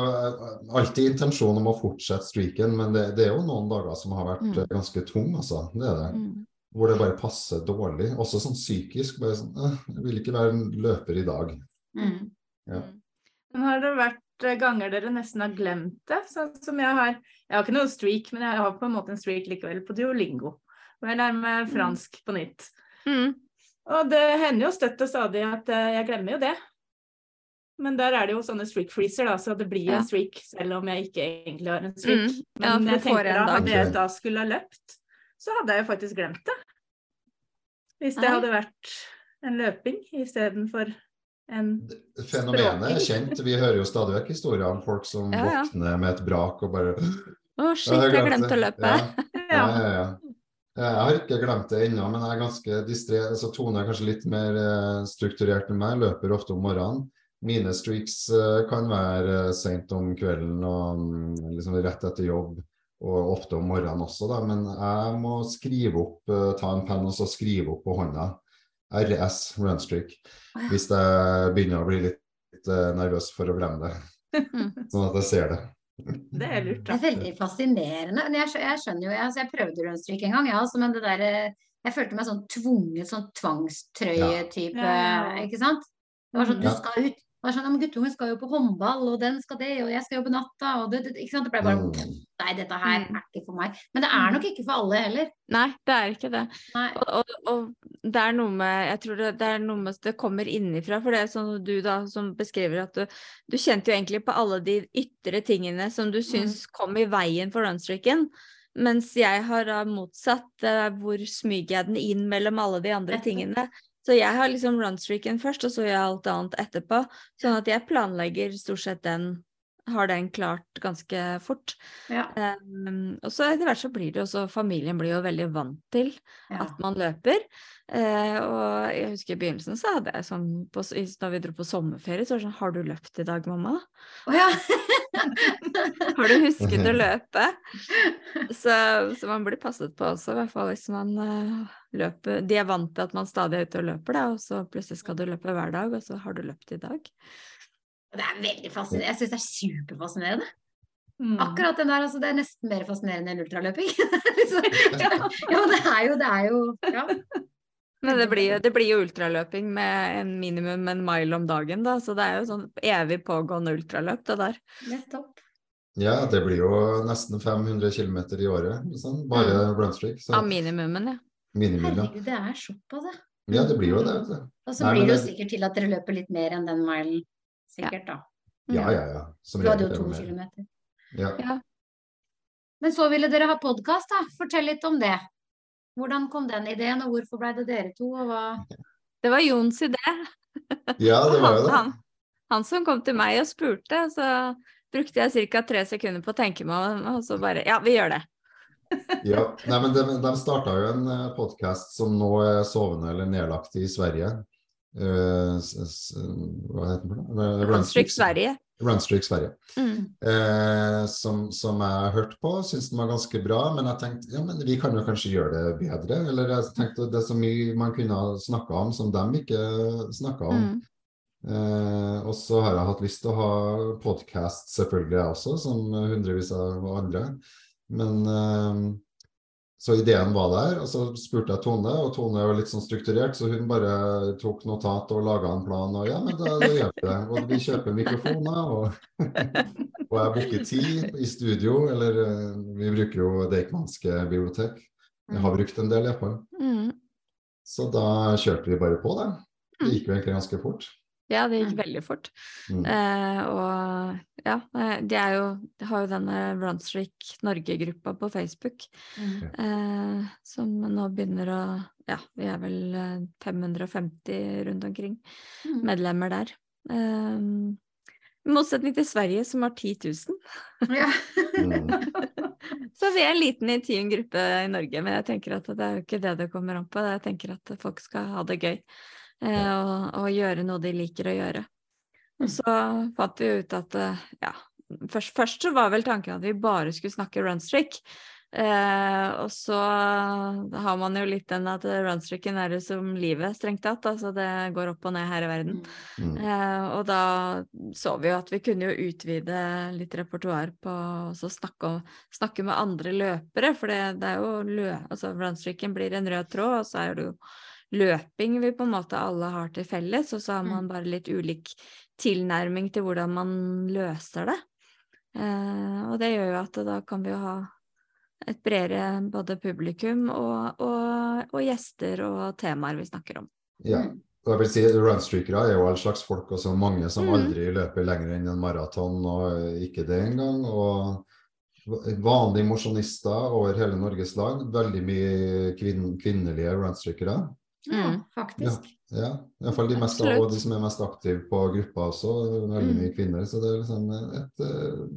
alltid intensjon om å fortsette streaken, men det, det er jo noen dager som har vært Mm. ganske tung, altså. Det er det. Mm. Hvor det bare passer dårlig. Også sånn psykisk. Bare sånn, «Øh, jeg vil ikke være en løper i dag. Mm. Ja. Men har det vært eh, ganger dere nesten har glemt det? Sånn som jeg har Jeg har ikke noe streak, men jeg har på en måte en streak likevel på Duolingo. Hvor jeg lærer meg fransk på nytt. Mm. Og det hender jo støtt og stadig at eh, jeg glemmer jo det. Men der er det jo sånne streak freezer, da, så det blir jo Ja. en streak selv om jeg ikke egentlig har en streak. Mm. Ja, Men jeg tenker en da, hadde jeg da skulle ha løpt, så hadde jeg jo faktisk glemt det. Hvis det Nei. hadde vært en løping istedenfor en Fenomenet er kjent. Vi hører jo stadig vekk historier om folk som Ja, ja. våkner med et brak og bare Å, shit, jeg glemte å løpe. Ja, ja, ja. Ja. Jeg har ikke glemt det ennå, men jeg er ganske distré. Så Tone er kanskje litt mer eh, strukturert enn meg, løper ofte om morgenen. Mine streaks eh, kan være sent om kvelden og mm, liksom rett etter jobb, og ofte om morgenen også, da. Men jeg må skrive opp, eh, ta en penn og så skrive opp på hånda. RS, runstreak. Hvis jeg begynner å bli litt eh, nervøs for å glemme det. Sånn at jeg ser det. Det er lurt, Det er veldig fascinerende. Men jeg, jeg skjønner jo, jeg, altså jeg prøvde rundstryk en gang, ja, også, men det der, eh, jeg følte meg sånn tvunget, sånn tvangstrøye-type, ja, ja. ikke sant? Det var sånn, du skal ut. Var sånn, ja, men guttungen skal jo på håndball, og den skal det, og jeg skal jobbe natta, og det, det, ikke sant? Det ble bare, Mm. nei, dette her Mm. er ikke for meg. Men det er nok ikke for alle heller. Nei, det er ikke det. Og, og, og det er noe med Jeg tror det, det er noe med Det kommer innenfra. For det er sånn du da som beskriver at du Du kjente jo egentlig på alle de ytre tingene som du syns kom i veien for runstreaken. Mens jeg har da motsatt. eh, hvor smyger jeg den inn mellom alle de andre tingene? Så jeg har liksom runstreaken først, og så gjør jeg alt annet etterpå. Sånn at jeg planlegger stort sett den Har den klart ganske fort. Ja. Um, og så etter hvert så blir det jo også Familien blir jo veldig vant til Ja. at man løper. Uh, og jeg husker i begynnelsen så hadde jeg sånn på, Da vi dro på sommerferie, så var det sånn Har du løpt i dag, mamma? Oh, ja. Har du husket å løpe? Så, så man blir passet på også, i hvert fall hvis man eh, løper De er vant til at man stadig er ute og løper, da, og så plutselig skal du løpe hver dag, og så har du løpt i dag. Det er veldig fascinerende. Jeg syns det er superfascinerende. Mm. Akkurat den der, altså, det er nesten mer fascinerende enn ultraløping. liksom. ja, men det er jo, det er jo ja. Men det blir, jo, det blir jo ultraløping med en minimum en mile om dagen, da, så det er jo sånn evig pågående ultraløp, det der. Nettopp. Ja, det blir jo nesten 500 km i året. liksom. bare runstreak. Så Av minimumen, ja. Ja. Herregud, det er såpass, ja. Ja, det blir jo det. vet. Og så Nei, blir det jo det- sikkert til at dere løper litt mer enn den milen. Sikkert, da. Ja, ja, ja. Som Du hadde jo to er det kilometer. Ja. Men så ville dere ha podkast, da. Fortell litt om det. Hvordan kom den ideen, og hvorfor ble det dere to, og hva Det var Jons idé. ja, det var jo det. han, han som kom til meg og spurte, så brukte jeg ca. tre sekunder på å tenke meg om, og så bare Ja, vi gjør det. Ja, nei, men de, de starta jo en podkast som nå er sovende eller nedlagt i Sverige. Eh, s, hva heter den? Runstreak Sverige. Runstreak Sverige. Mm. Uh, som, som jeg hørte på, syntes den var ganske bra. Men jeg tenkte ja, men vi kan jo kanskje gjøre det bedre. Eller jeg tenkte det er så mye man kunne ha snakka om som de ikke snakka om. Mm. Eh, og så har jeg hatt lyst til å ha podkast, selvfølgelig jeg også, som hundrevis av andre. Men eh, så ideen var der, og så spurte jeg Tone, og Tone er litt sånn strukturert, så hun bare tok notat og laga en plan, og ja, men da, da gjør vi det. Og vi kjøper mikrofoner, og, og jeg booker tid i studio, eller eh, vi bruker jo Deichmanske bibliotek. Jeg har brukt en del, iallfall. Mm. Så da kjørte vi bare på, da. Det gikk jo egentlig ganske fort. Ja, det gikk Mm. veldig fort. Mm. Eh, og ja, eh, de er jo de har jo denne Runstreak Norge-gruppa på Facebook, eh, som nå begynner å Ja, vi er vel eh, 550 rundt omkring Mm. medlemmer der. Eh, I motsetning til Sverige, som har 10 000. Ja. Mm. Så vi er en liten intim gruppe i Norge, men jeg tenker at det er jo ikke det det kommer an på. Jeg tenker at folk skal ha det gøy eh, og, og gjøre noe de liker å gjøre. Og så fant vi ut at eh, ja, først, først så var vel tanken at vi bare skulle snakke runstreak. Eh, og så har man jo litt den at runstreaken er det som livet, strengt tatt. Altså det går opp og ned her i verden. Mm. Eh, og da så vi jo at vi kunne jo utvide litt repertoar på å snakke, snakke med andre løpere, for det, det er jo lø... Altså runstreaken blir en rød tråd, og så er det jo løping vi på en måte alle har til felles, og så har man bare litt ulik tilnærming til hvordan man løser det. Eh, og det gjør jo at da kan vi jo ha et bredere både publikum og, og, og gjester og temaer vi snakker om. Ja. Og jeg vil si Runstreakere er jo all slags folk, og så mange som Mm. aldri løper lenger enn en maraton, og ikke det engang. Og vanlige mosjonister over hele Norges land. Veldig mye kvin kvinnelige runstreakere. Ja, Mm. faktisk. Ja, iallfall de, mest, og de som er mest aktive på gruppa også. Veldig Mm. mye kvinner. Så det er liksom et eh,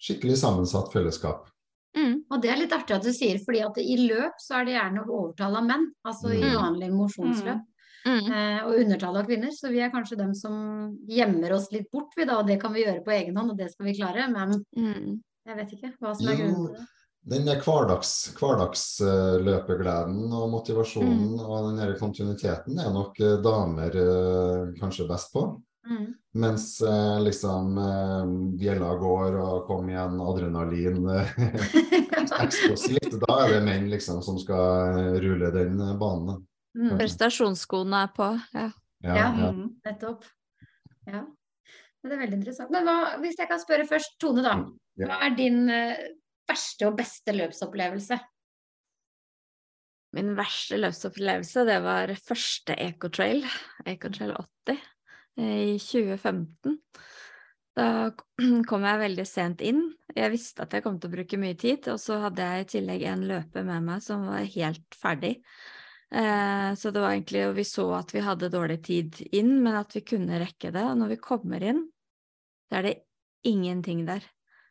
skikkelig sammensatt fellesskap. Mm. Og det er litt artig at du sier, fordi at i løp så er det gjerne overtall av menn. Altså i Mm. vanlig mosjonsløp. Mm. Eh, og undertall av kvinner. Så vi er kanskje dem som gjemmer oss litt bort, vi da. Og det kan vi gjøre på egen hånd, og det skal vi klare. Men Mm. jeg vet ikke hva som er grunnen til det. Den der hverdags, hverdagsløpegleden og motivasjonen Mm. og den der kontinuiteten er nok eh, damer eh, kanskje best på. Mm. Mens eh, liksom eh, bjella går og kom igjen, adrenalin eh, eksplosivt. Da er det menn liksom som skal eh, rulle den eh, banen. Mm. Prestasjonsskoene er på. Ja. Ja, Ja. ja. Mm. Nettopp. Ja. Det er veldig interessant. Men hva, hvis jeg kan spørre først, Tone, da. Hva er din eh, verste og beste løpsopplevelse? Min verste løpsopplevelse, det var første Ecotrail, Ecotrail 80, i 2015. Da kom jeg veldig sent inn. Jeg visste at jeg kom til å bruke mye tid, og så hadde jeg i tillegg en løper med meg som var helt ferdig. Eh, så det var egentlig, og vi så at vi hadde dårlig tid inn, men at vi kunne rekke det. Og når vi kommer inn, så er det ingenting der.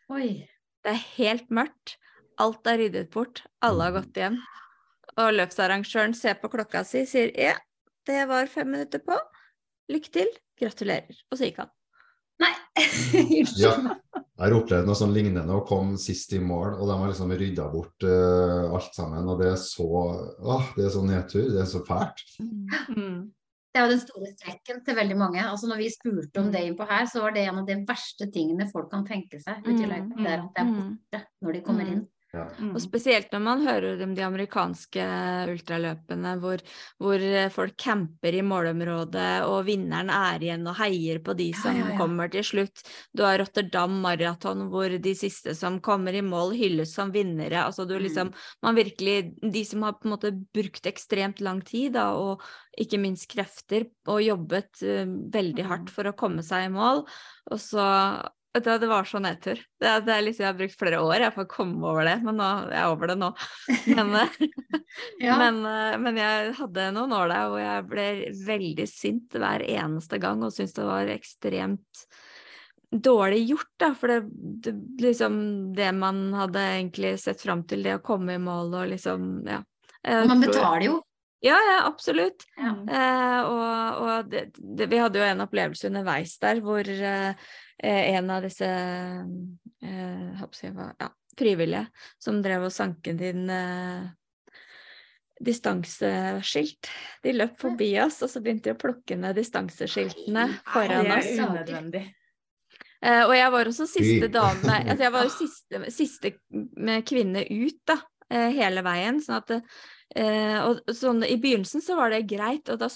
Oi. Det er helt mørkt. Alt er ryddet bort. Alle har gått hjem. Og løpsarrangøren ser på klokka si, sier ja, det var fem minutter på. Lykke til. Gratulerer. Og så gikk han. Nei, unnskyld. Ja. Jeg har opplevd noe sånn lignende og kom sist i mål, og de har liksom rydda bort uh, alt sammen. Og det er så åh, det er så nedtur. Det er så fælt. Mm. Det er jo den store strekken til veldig mange. Altså når vi spurte om Mm. det innpå her, så var det en av de verste tingene folk kan tenke seg ute i Mm, løypa. Det er at det er mm. borte når de kommer Mm. inn. Mm. Og spesielt når man hører om de amerikanske ultraløpene hvor, hvor eh, folk camper i målområdet, og vinneren er igjen og heier på de som ja, ja. kommer til slutt. Du har Rotterdam Marathon hvor de siste som kommer i mål, hylles som vinnere. Altså du Mm. liksom Man virkelig De som har på en måte brukt ekstremt lang tid, da, og ikke minst krefter, og jobbet uh, veldig Mm. hardt for å komme seg i mål, og så Vet du, det var så nedtur. Det, det er liksom, jeg har brukt flere år jeg, for å komme over det, men nå, jeg er over det nå. Men, eh, Ja. men, eh, men jeg hadde noen år der hvor jeg ble veldig sint hver eneste gang og syntes det var ekstremt dårlig gjort, da. For det, det liksom det man hadde egentlig sett fram til, det å komme i mål og liksom, ja. Jeg Man betaler jo. Ja, ja, absolutt. Ja. Eh, og og det, det, vi hadde jo en opplevelse underveis der hvor eh, en av disse eh, jeg håper ja, frivillige som drev og sanket inn eh, distanseskilt. De løp forbi oss, og så begynte de å plukke ned distanseskiltene foran oss. det er unødvendig. Eh, og jeg var også siste dame altså Jeg var jo siste, siste med kvinne ut, da. eh, hele veien. Sånn at eh, og sånn, I begynnelsen så var det greit, og da,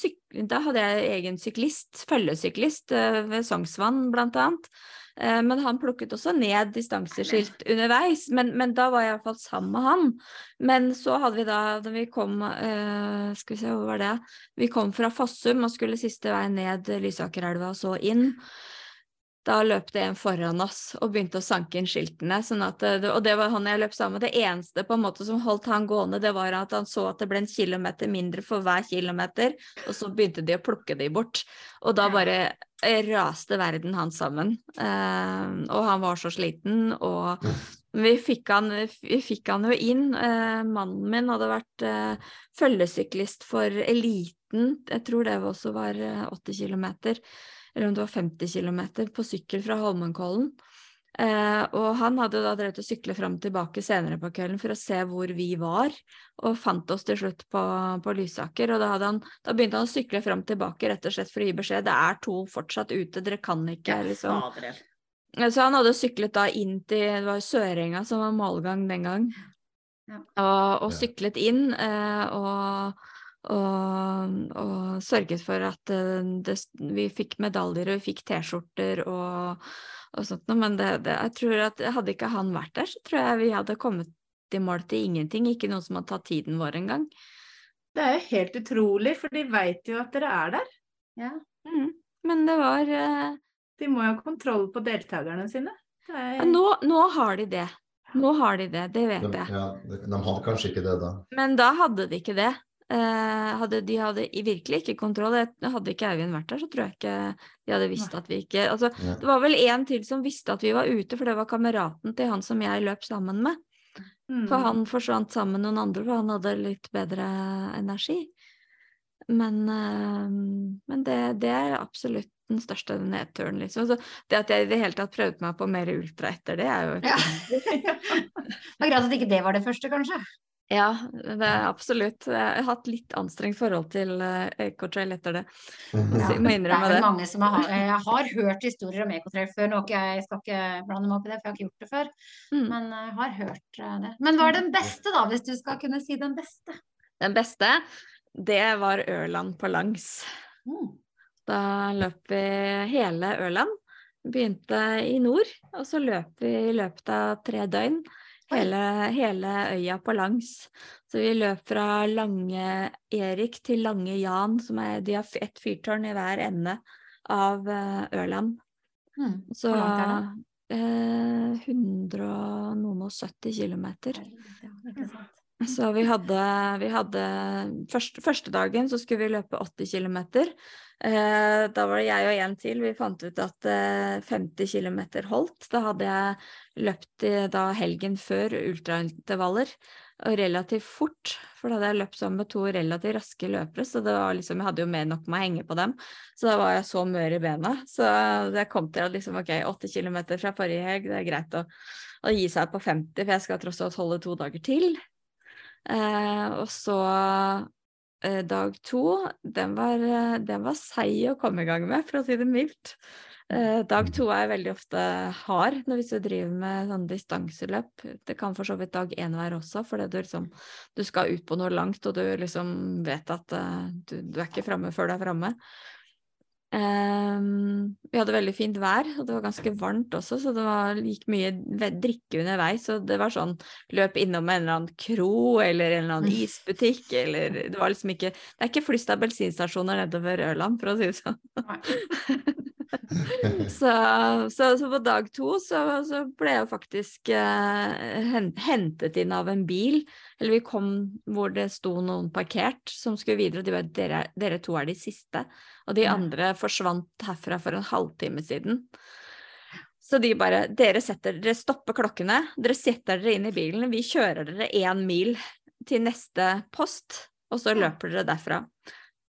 da hadde jeg egen syklist, følgesyklist eh, ved Sognsvann blant annet. Eh, men han plukket også ned distanseskilt underveis, men, men da var jeg i hvert fall sammen med han. Men så hadde vi da, da vi kom eh, Skal vi se, hvor var det? Vi kom fra Fossum og skulle siste vei ned Lysakerelva og så inn. Da løp det en foran oss og begynte å sanke inn skiltene. Sånn at, og det var han jeg løp sammen med. Det eneste på en måte som holdt han gående, det var at han så at det ble en kilometer mindre for hver kilometer, og så begynte de å plukke de bort. Og da bare eh, raste verden hans sammen. Eh, og han var så sliten, og vi fikk han, vi fikk han jo inn. Eh, mannen min hadde vært eh, følgesyklist for eliten, jeg tror det også var eh, 80 kilometer eller om det var 50 km på sykkel fra Holmenkollen. Eh, og han hadde da drevet å sykle fram og tilbake senere på kvelden for å se hvor vi var, og fant oss til slutt på, på Lysaker. Og da, hadde han, da begynte han å sykle fram og tilbake rett og slett for å gi beskjed. Det er to fortsatt ute, dere kan ikke liksom Så han hadde syklet da inn til Det var Sørenga som var målgang den gang. Ja. Og, og syklet inn eh, og, og, og sørget for at eh, det, vi fikk medaljer og vi fikk T-skjorter og, og sånt noe. Men det, det, jeg tror at hadde ikke han vært der, så tror jeg vi hadde kommet i mål til ingenting. Ikke noen som hadde tatt tiden vår engang. Det er jo helt utrolig, for de veit jo at dere er der. Ja. Mm. Men det var eh, De må jo ha kontroll på deltakerne sine. Det er... ja, nå, nå har de det. Nå har de det, det vet De, jeg. ja, de, de hadde kanskje ikke det da. Men da hadde de ikke det. Eh, hadde, de hadde virkelig ikke kontroll. Hadde ikke Eivind vært der, så tror jeg ikke de hadde visst at vi ikke altså, Det var vel en til som visste at vi var ute, for det var kameraten til han som jeg løp sammen med. Mm. For han forsvant sammen med noen andre, for han hadde litt bedre energi. Men, eh, men det, det er absolutt den største nedturen, liksom. Så det at jeg i det hele tatt prøvde meg på mer ultra etter det, er jo et Ja. Det var greit at ikke det var det første, kanskje. Ja, det er absolutt. Jeg har hatt litt anstrengt forhold til uh, Ecotrail etter det. Ja, må innrømme Det er det. mange som har, jeg har hørt historier om Ecotrail før. Nå jeg skal ikke blande meg opp i det, for jeg har ikke gjort det før. Mm. Men jeg har hørt eh, det. Men hva er den beste, da, hvis du skal kunne si den beste? Den beste, det var Ørland på langs. Mm. Da løp vi hele Ørland. Begynte i nord, og så løp vi i løpet av tre døgn hele, hele øya på langs. Så vi løp fra Lange Erik til Lange Jan, som er de har ett fyrtårn i hver ende av eh, Ørland. Mm. Så Hvor langt er det? eh, 100 og noen og 70 kilometer. Ja, ikke sant. Så vi hadde, vi hadde første, første dagen så skulle vi løpe 80 km. Eh, da var det jeg og en til. Vi fant ut at eh, 50 km holdt. Da hadde jeg løpt da helgen før ultraintervaller, og relativt fort. For da hadde jeg løpt sammen med to relativt raske løpere, så det var liksom, jeg hadde jo mer nok med å henge på dem. Så da var jeg så mør i bena. Så jeg kom til at liksom, ok, 80 km fra forrige helg, det er greit å, å gi seg på 50, for jeg skal tross alt holde to dager til. Eh, og så eh, dag to, den var, eh, den var seig å komme i gang med, for å si det mildt. Dag to er veldig ofte hard når hvis du driver med sånn distanseløp. Det kan for så vidt dag én være også, fordi du liksom du skal ut på noe langt, og du liksom vet at du, du er ikke framme før du er framme. Ehm, vi hadde veldig fint vær, og det var ganske varmt også, så det var, gikk mye drikke underveis. Så det var sånn løp innom en eller annen kro eller en eller annen isbutikk, eller Det var liksom ikke Det er ikke flust av bensinstasjoner nedover Ørland, for å si det sånn. så, så, så på dag to så, så ble jeg faktisk eh, hentet inn av en bil. Eller vi kom hvor det sto noen parkert som skulle videre, og de bare dere, dere to er de siste. Og de andre forsvant herfra for en halvtime siden. Så de bare Dere setter Dere stopper klokkene, dere setter dere inn i bilen, vi kjører dere én mil til neste post, og så løper dere derfra.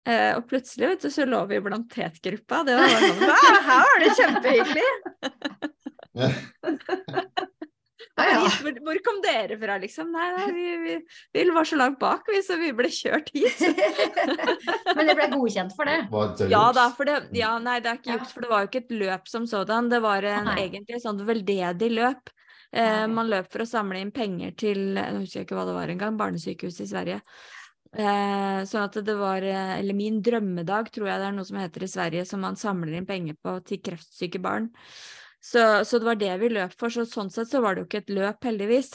Eh, og plutselig vet du, så lå vi blant tetgruppa. Det var sånn Her var det kjempehyggelig! Ja, ja. Hvor, hvor kom dere fra, liksom? Nei, nei vi, vi, vi var så langt bak, vi, så vi ble kjørt hit. Men det ble godkjent for det. Ja da, for det, ja, nei, det er ikke Ja. juks, for det var jo ikke et løp som sådan. Det var en, egentlig et sånt veldedig løp. Eh, man løp for å samle inn penger til jeg husker ikke hva det var engang, barnesykehus i Sverige. Eh, sånn at det var eh, Eller Min drømmedag, tror jeg det er noe som heter i Sverige, som man samler inn penger på til kreftsyke barn. Så, så det var det vi løp for. Så sånn sett så var det jo ikke et løp, heldigvis.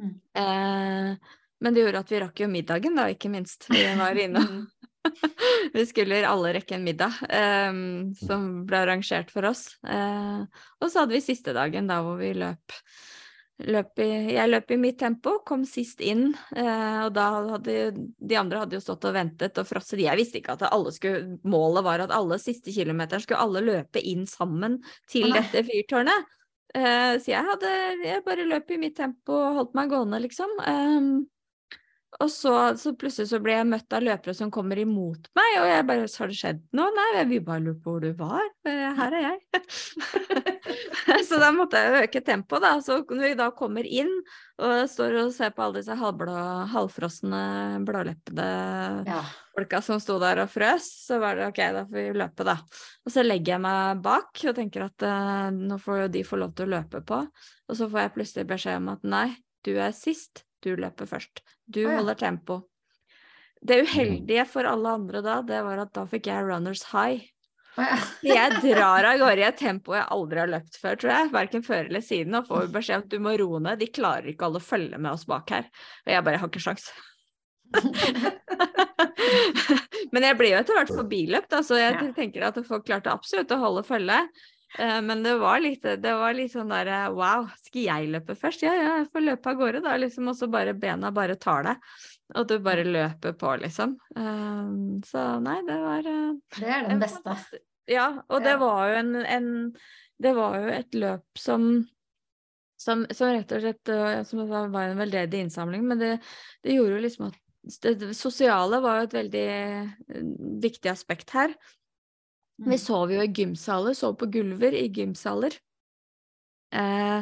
Mm. Eh, men det gjorde at vi rakk jo middagen, da, ikke minst. Vi var inne vi skulle alle rekke en middag eh, som ble arrangert for oss. Eh, og så hadde vi siste dagen da hvor vi løp, løp i, Jeg løp i mitt tempo, kom sist inn. Eh, og da hadde de andre hadde jo stått og ventet og frosset. Jeg visste ikke at alle skulle, målet var at alle siste kilometeren skulle alle løpe inn sammen til dette fyrtårnet. Eh, så jeg hadde jeg bare løp i mitt tempo og holdt meg gående, liksom. Og så, så plutselig så ble jeg møtt av løpere som kommer imot meg, og jeg bare Har det skjedd noe? Nei, vi bare lurte på hvor du var. Eh, Her er jeg. så da måtte jeg øke tempoet, da. Så når vi da kommer inn og står og ser på alle disse halvblå, halvfrosne, blåleppede Ja. folka som sto der og frøs, så var det ok, da får vi løpe, da. Og så legger jeg meg bak og tenker at uh, nå får jo de få lov til å løpe på. Og så får jeg plutselig beskjed om at nei, du er sist, du løper først. Du oh, ja. holder tempo. Det uheldige for alle andre da, det var at da fikk jeg runners high. Oh, ja. Jeg drar av gårde i et tempo jeg aldri har løpt før, tror jeg. Verken før eller siden. Og får beskjed om at du må roe ned. De klarer ikke alle å følge med oss bak her. Og jeg bare har ikke sjans. Men jeg ble jo etter hvert forbiløpt, da, så jeg tenker at folk klarte absolutt å holde følge. Eh, Men det var litt, det var litt sånn der eh, wow, skal jeg løpe først? Ja, ja, jeg får løpe av gårde, da, liksom. Og så bare bena bare tar deg. Og du bare løper på, liksom. Eh, Så nei, det var Det er den beste. Ja, og det var jo en, en Det var jo et løp som Som, som, rett og slett som var en veldedig innsamling, men det, det, gjorde jo liksom at det, det sosiale var jo et veldig viktig aspekt her. Vi mm. sov jo i gymsaler, sov på gulver i gymsaler. Eh,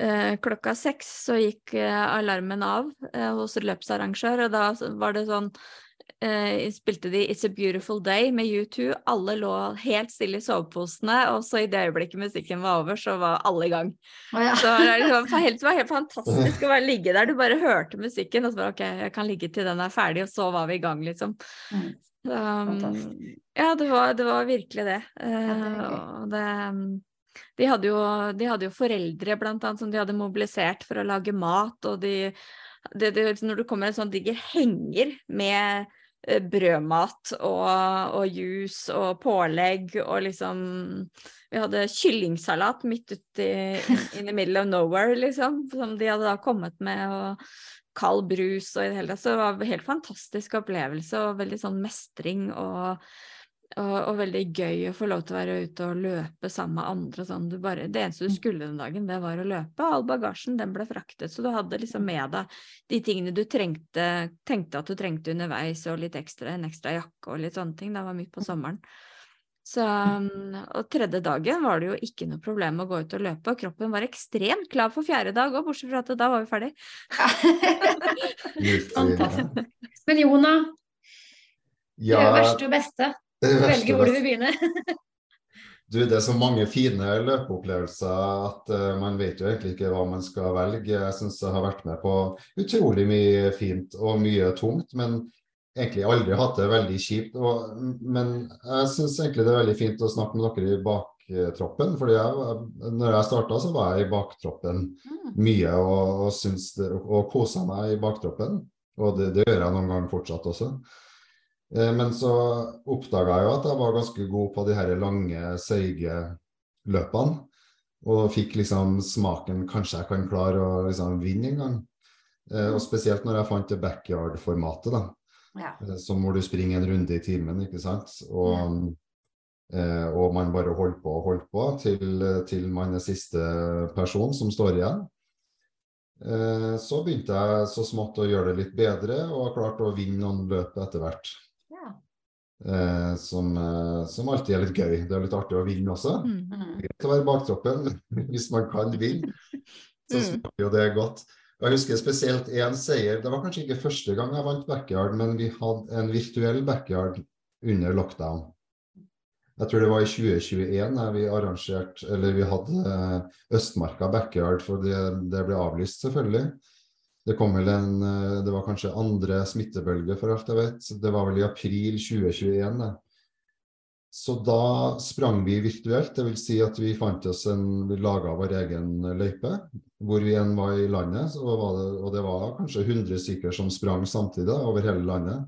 eh, klokka seks så gikk eh, alarmen av eh, hos løpsarrangør, og da var det sånn eh, spilte de It's a Beautiful Day med U2. Alle lå helt stille i soveposene, og så i det øyeblikket musikken var over, så var alle i gang. Oh, ja. så det, var helt, det var helt fantastisk å bare ligge der. Du bare hørte musikken, og så bare OK, jeg kan ligge til den er ferdig, og så var vi i gang, liksom. Mm. Um, ja, det var, det var, virkelig det. Uh, det de hadde, jo, de hadde jo foreldre blant annet som de hadde mobilisert for å lage mat, og de, det, det, når det kommer en sånn diger henger med Eh, brødmat og, og juice og pålegg og liksom Vi hadde kyllingsalat midt ute in the middle of nowhere, liksom, som de hadde da kommet med, og kald brus og i det hele tatt. Så det var en helt fantastisk opplevelse og veldig sånn mestring og og, og, veldig gøy å få lov til å være ute og løpe sammen med andre. Sånn. Bare, det eneste du mm. skulle den dagen, det var å løpe. All bagasjen den ble fraktet, så du hadde liksom med deg de tingene du trengte, tenkte at du trengte underveis, og litt ekstra, en ekstra jakke og litt sånne ting. Det var midt på sommeren. Så, og tredje dagen var det jo ikke noe problem å gå ut og løpe, og kroppen var ekstremt klar for fjerde dag òg, bortsett fra at da var vi ferdig. Fantastisk. Men Jona, ja. det verste og beste. Velge hvor du vil begynne. du, det er så mange fine løpeopplevelser at uh, man vet jo egentlig ikke hva man skal velge. Jeg syns jeg har vært med på utrolig mye fint og mye tungt, men egentlig aldri hatt det veldig kjipt. Og, men jeg syns egentlig det er veldig fint å snakke med dere i baktroppen. fordi jeg, når jeg starta, så var jeg i baktroppen mm. mye og, og, det, og kosa meg i baktroppen. Og det, det gjør jeg noen ganger fortsatt også. Eh, men så oppdaga jeg jo at jeg var ganske god på de her lange, seige løpene. Og fikk liksom smaken Kanskje jeg kan klare å liksom vinne en gang. Eh, og spesielt når jeg fant det backyard-formatet, da. Ja. Eh, som hvor du springer en runde i timen, ikke sant. Og, ja. og man bare holder på og holder på til, til man er siste person som står igjen. Så begynte jeg så smått å gjøre det litt bedre, og har klart å vinne noen løp etter hvert. Eh, som, eh, som, alltid er litt gøy. Det er litt artig å vinne også. Mm. Greit å være baktroppen, hvis man kan vinne. Så mm. smaker jo det godt. Jeg husker spesielt én seier. Det var kanskje ikke første gang jeg vant backyard, men vi hadde en virtuell backyard under lockdown. Jeg tror det var i 2021 da vi arrangerte, eller vi hadde eh, Østmarka backyard, for det, det ble avlyst, selvfølgelig. Det kom vel en eh, Det var kanskje andre smittebølge, for alt jeg vet. Det var vel i april 2021. Da. Så da sprang vi virtuelt. Vil si at vi fant oss en Vi laga vår egen løype. Hvor vi enn var i landet. Var det, og det var kanskje 100 stykker som sprang samtidig over hele landet.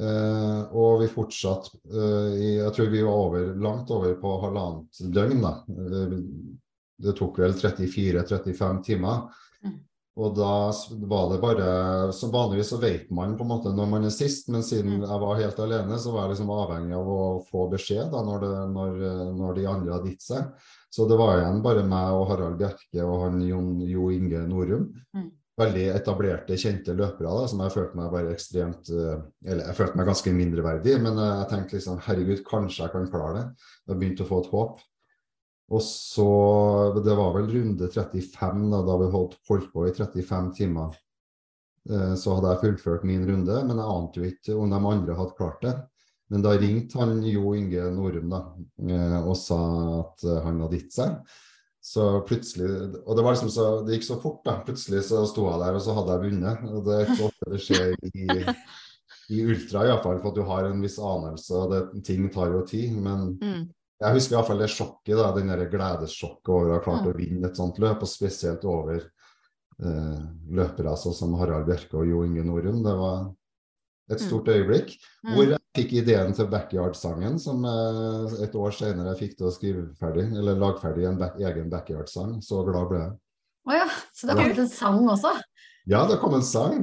Eh, og vi fortsatte eh, i Jeg tror vi var over, langt over på halvannet døgn. da. Eh, det tok vel 34-35 timer. Og da var det bare så Vanligvis så vet man på en måte når man er sist, men siden mm. jeg var helt alene, så var jeg liksom avhengig av å få beskjed da når, det, når, når de andre hadde gitt seg. Så det var igjen bare meg og Harald Bjerke og han Jon, Jo Inge Norum. Mm. Veldig etablerte, kjente løpere da, som jeg følte meg bare ekstremt eh, Eller jeg følte meg ganske mindreverdig, men jeg tenkte liksom herregud, kanskje jeg kan klare det. Jeg begynte å få et håp. Og så Det var vel runde 35 da, da vi holdt, holdt på i 35 timer. Eh, så hadde jeg fullført min runde, men jeg ante jo ikke om de andre hadde klart det. Men da ringte han Jo Inge Norum da, eh, og sa at han hadde gitt seg. Så plutselig Og det var liksom så, det gikk så fort, da. Plutselig så sto jeg der, og så hadde jeg vunnet. Og det er ikke ofte det skjer i, i ultra, iallfall, for at du har en viss anelse. og det, Ting tar jo tid. Men mm. Jeg husker iallfall det sjokket, da, den gledessjokket over å ha klart å vinne et sånt løp, og spesielt over eh, løpere altså, som Harald Bjerke og Jo Inge Norum. Det var et mm. stort øyeblikk. Mm. Hvor jeg fikk ideen til Backyard-sangen, som eh, et år senere jeg fikk til å skrive ferdig, eller lage ferdig en back, egen Backyard-sang. Så glad ble jeg. Å oh ja, så det har kommet en sang også? Ja, det kom en sang.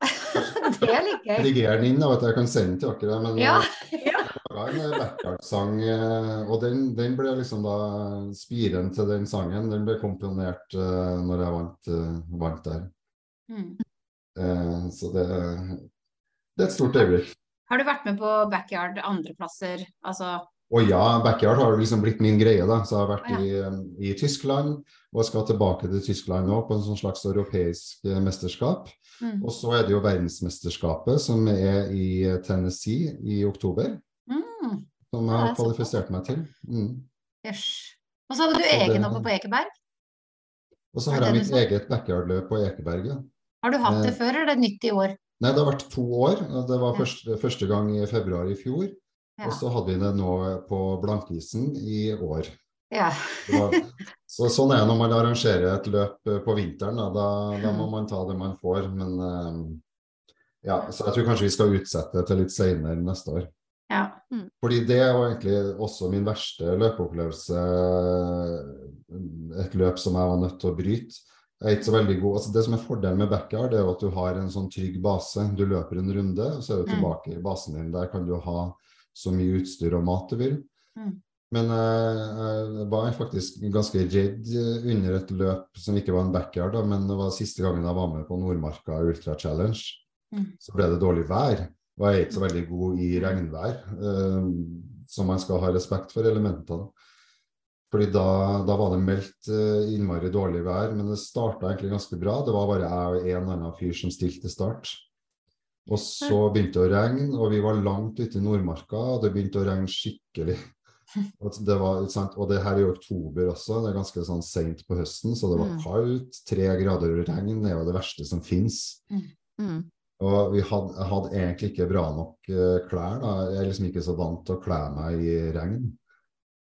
det er litt gøy. Rediger den inn, da, at jeg kan sende den til dere. Men, ja, ja. Laga en backyard-sang, eh, og den, den, ble liksom da spiren til den sangen. Den ble komponert uh, når jeg vant, uh, vant der. Mm. Uh, så det, det, er et stort øyeblikk. Har du vært med på backyard andreplasser? Altså og ja, backyard har liksom blitt min greie. da, så Jeg har vært i, i Tyskland og skal tilbake til Tyskland nå på en sånn slags europeisk mesterskap. Mm. Og så er det jo verdensmesterskapet som er i Tennessee i oktober. Som jeg har kvalifisert meg til. Mm. Yes. Og så hadde du egen oppe på Ekeberg? Og så har jeg mitt eget backyard-løp på Ekeberg. Har du hatt det eh, før, eller er det nytt i år? Nei, det har vært to år. Det var første, første gang i februar i fjor. Og så hadde vi det nå på blankisen i år. Ja. var, så sånn er det når man arrangerer et løp eh, på vinteren. Da, da, må man ta det man får. Men uh, ja, så jeg tror kanskje vi skal utsette det til litt senere neste år. Ja. Mm. Fordi det var egentlig også min verste løpeopplevelse. Et løp som jeg var nødt til å bryte. Jeg er ikke så veldig god. Altså, det som er fordelen med backyard, er at du har en sånn trygg base. Du løper en runde, og så er du mm. tilbake i basen din. Der kan du ha så mye utstyr og mat du vil. Mm. Men eh, jeg var faktisk ganske redd under et løp som ikke var en backyard, da, men det var siste gangen jeg var med på Nordmarka Ultra Challenge. Mm. Så ble det dårlig vær, og jeg ikke så veldig god i regnvær, eh, så man skal ha respekt for elementene. Fordi da, da, var det meldt uh, innmari dårlig vær, men det starta egentlig ganske bra. Det var bare jeg og en annen fyr som stilte start. Og så begynte det å regne, og vi var langt ute i Nordmarka, og det begynte å regne skikkelig. Og det, var, og det her er jo oktober også, det er ganske sånn seint på høsten, så det var mm. kaldt. Tre grader regn er jo det verste som fins. Mm. Og vi hadde, jeg hadde egentlig ikke bra nok uh, klær. da, Jeg er liksom ikke så vant til å kle meg i regn.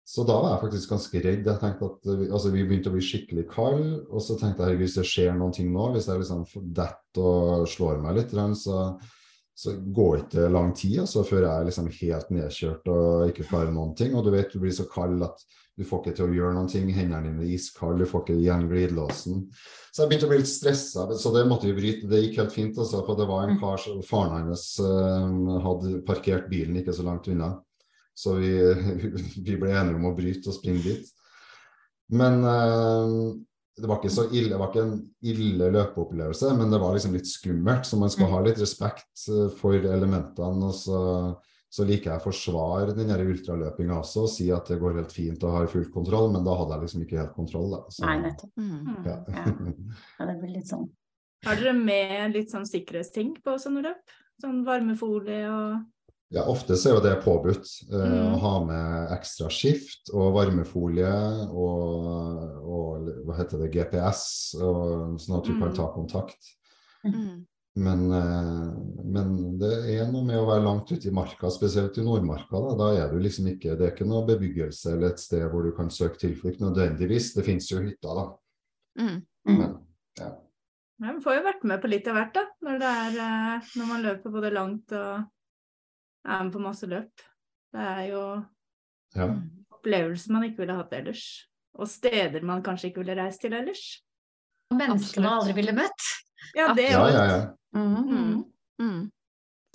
Så da var jeg faktisk ganske redd. Jeg tenkte at vi, altså vi begynte å bli skikkelig kalde. Og så tenkte jeg hvis det skjer noen ting nå, hvis jeg liksom detter og slår meg litt, så, så går ikke lang tid altså, før jeg er liksom helt nedkjørt og ikke klarer noen ting. Og du vet du blir så kald at du får ikke til å gjøre noen ting. Hendene dine er iskalde, du får ikke igjen glidelåsen. Så jeg begynte å bli litt stressa, så det måtte vi bryte. Det gikk helt fint, altså, for det var en kar, som faren hans uh, hadde parkert bilen ikke så langt unna. Så vi, vi, ble enige om å bryte og springe dit. Men uh, det var ikke så ille, det var ikke en ille løpeopplevelse, men det var liksom litt skummelt. Så man skal mm. ha litt respekt eh, for elementene. og så, så liker jeg å forsvare den ultraløpinga også og si at det går helt fint og har full kontroll, men da hadde jeg liksom ikke helt kontroll. Da. Så, Nei, nettopp. Mm. Ja. ja. det blir litt sånn. Har dere med litt sånn sikkerhetsting på sånne løp? Sånn varmefolie og ja, ofte så er jo det påbudt eh, mm. å ha med ekstra skift og varmefolie og, og hva heter det, GPS, og, sånn at du mm. kan ta kontakt. Mm. Men, eh, men, det er noe med å være langt ute i marka, spesielt i Nordmarka. Da, da er du liksom ikke, Det er ikke noe bebyggelse eller et sted hvor du kan søke tilflukt nødvendigvis. Det finnes jo hytter, da. Mm. Men, ja. Man får jo vært med på litt av hvert, da. Når, er, eh, når man løper både langt og er med på masse løp. Det er jo ja. opplevelser man ikke ville hatt ellers. Og steder man kanskje ikke ville reist til ellers. Og mennesker man aldri ville møtt. Ja, det òg. Ja, ja, ja. Mm -hmm. mm.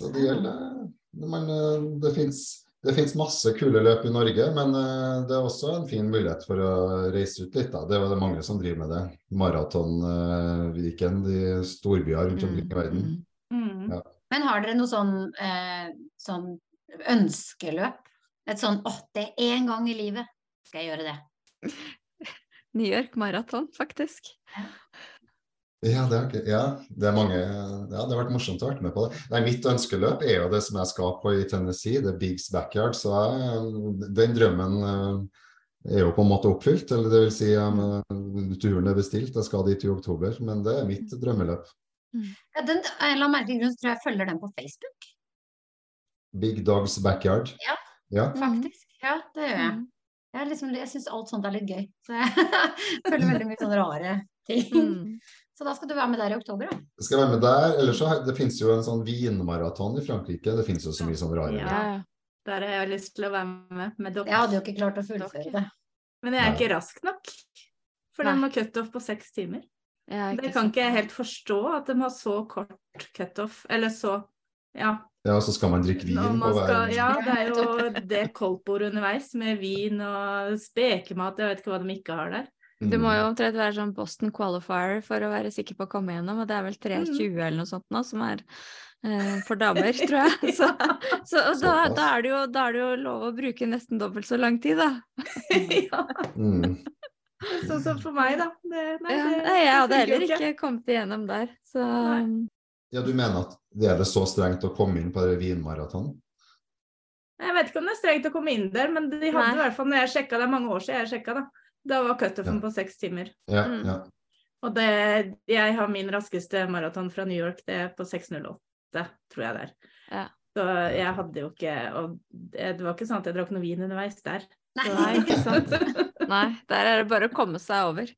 Så det gjelder men, eh, det fins det fins masse kule løp i Norge, men uh, det er også en fin mulighet for å reise ut litt. Da. Det er det mange som driver med det. Maratonweekend uh, i storbyer rundt omkring i verden. Mm. mm. Ja. Men har dere noe sånn eh, sånn ønskeløp. Et sånn 'Å, det er én gang i livet skal jeg gjøre det'. New York maraton, faktisk. Ja det, er, ja, det er mange Ja, det har vært morsomt å være med på det. Nei, mitt ønskeløp er jo det som jeg skal på i Tennessee, det er Bigs Backyard. Så jeg, den drømmen eh, er jo på en måte oppfylt. Eller det vil si, um, turen er bestilt, jeg skal dit i oktober. Men det er mitt drømmeløp. Mm. Ja, den, jeg la merke til grunn tror jeg følger den på Facebook. Big Dogs Backyard? Ja, ja. faktisk. Ja, det gjør jeg. Mm. Jeg, liksom, jeg syns alt sånt er litt gøy. Så jeg føler veldig mye sånne rare ting. Mm. Så da skal du være med der i oktober, da. Jeg skal være med der. Ellers så det finnes jo en sånn vinmaraton i Frankrike. Det finnes jo så mye sånn rare. Ja, der har jeg lyst til å være med. med dere. Jeg hadde jo ikke klart å fullføre det. Men jeg er ikke rask nok. For den har cutoff på seks timer. Det kan ikke jeg helt forstå, at de har så kort cutoff, eller så Ja. ja, og så skal man drikke vin på skal, ja, det er jo det koldtbord underveis med vin og spekemat. Jeg vet ikke hva de ikke har der. Du må Mm. jo omtrent være sånn Boston qualifier for å være sikker på å komme gjennom, og det er vel 3.20 eller noe sånt nå, som er eh, for damer, tror jeg. Så, så og da, da, er det jo, da er det jo lov å bruke nesten dobbelt så lang tid, da. ja, Mm. sånn som for meg, da. Det, nei, Ja, nei, jeg hadde heller ikke kommet igjennom der, så Nei. Ja, du mener at det er det så strengt å komme inn på det vinmaraton? Jeg vet ikke om det er strengt å komme inn der, men de hadde Nei. i hvert fall når jeg sjekka, det er mange år siden jeg sjekka, da. Da var cutoffen Ja. på seks timer. Ja, Mm. ja. Og det, jeg har min raskeste maraton fra New York, det er på 6.08, tror jeg det er. Ja. Så jeg hadde jo ikke Og det, det var ikke sånn at jeg drakk noe vin underveis der. Nei. Nei, ikke sant. Nei, der er det bare å komme seg over.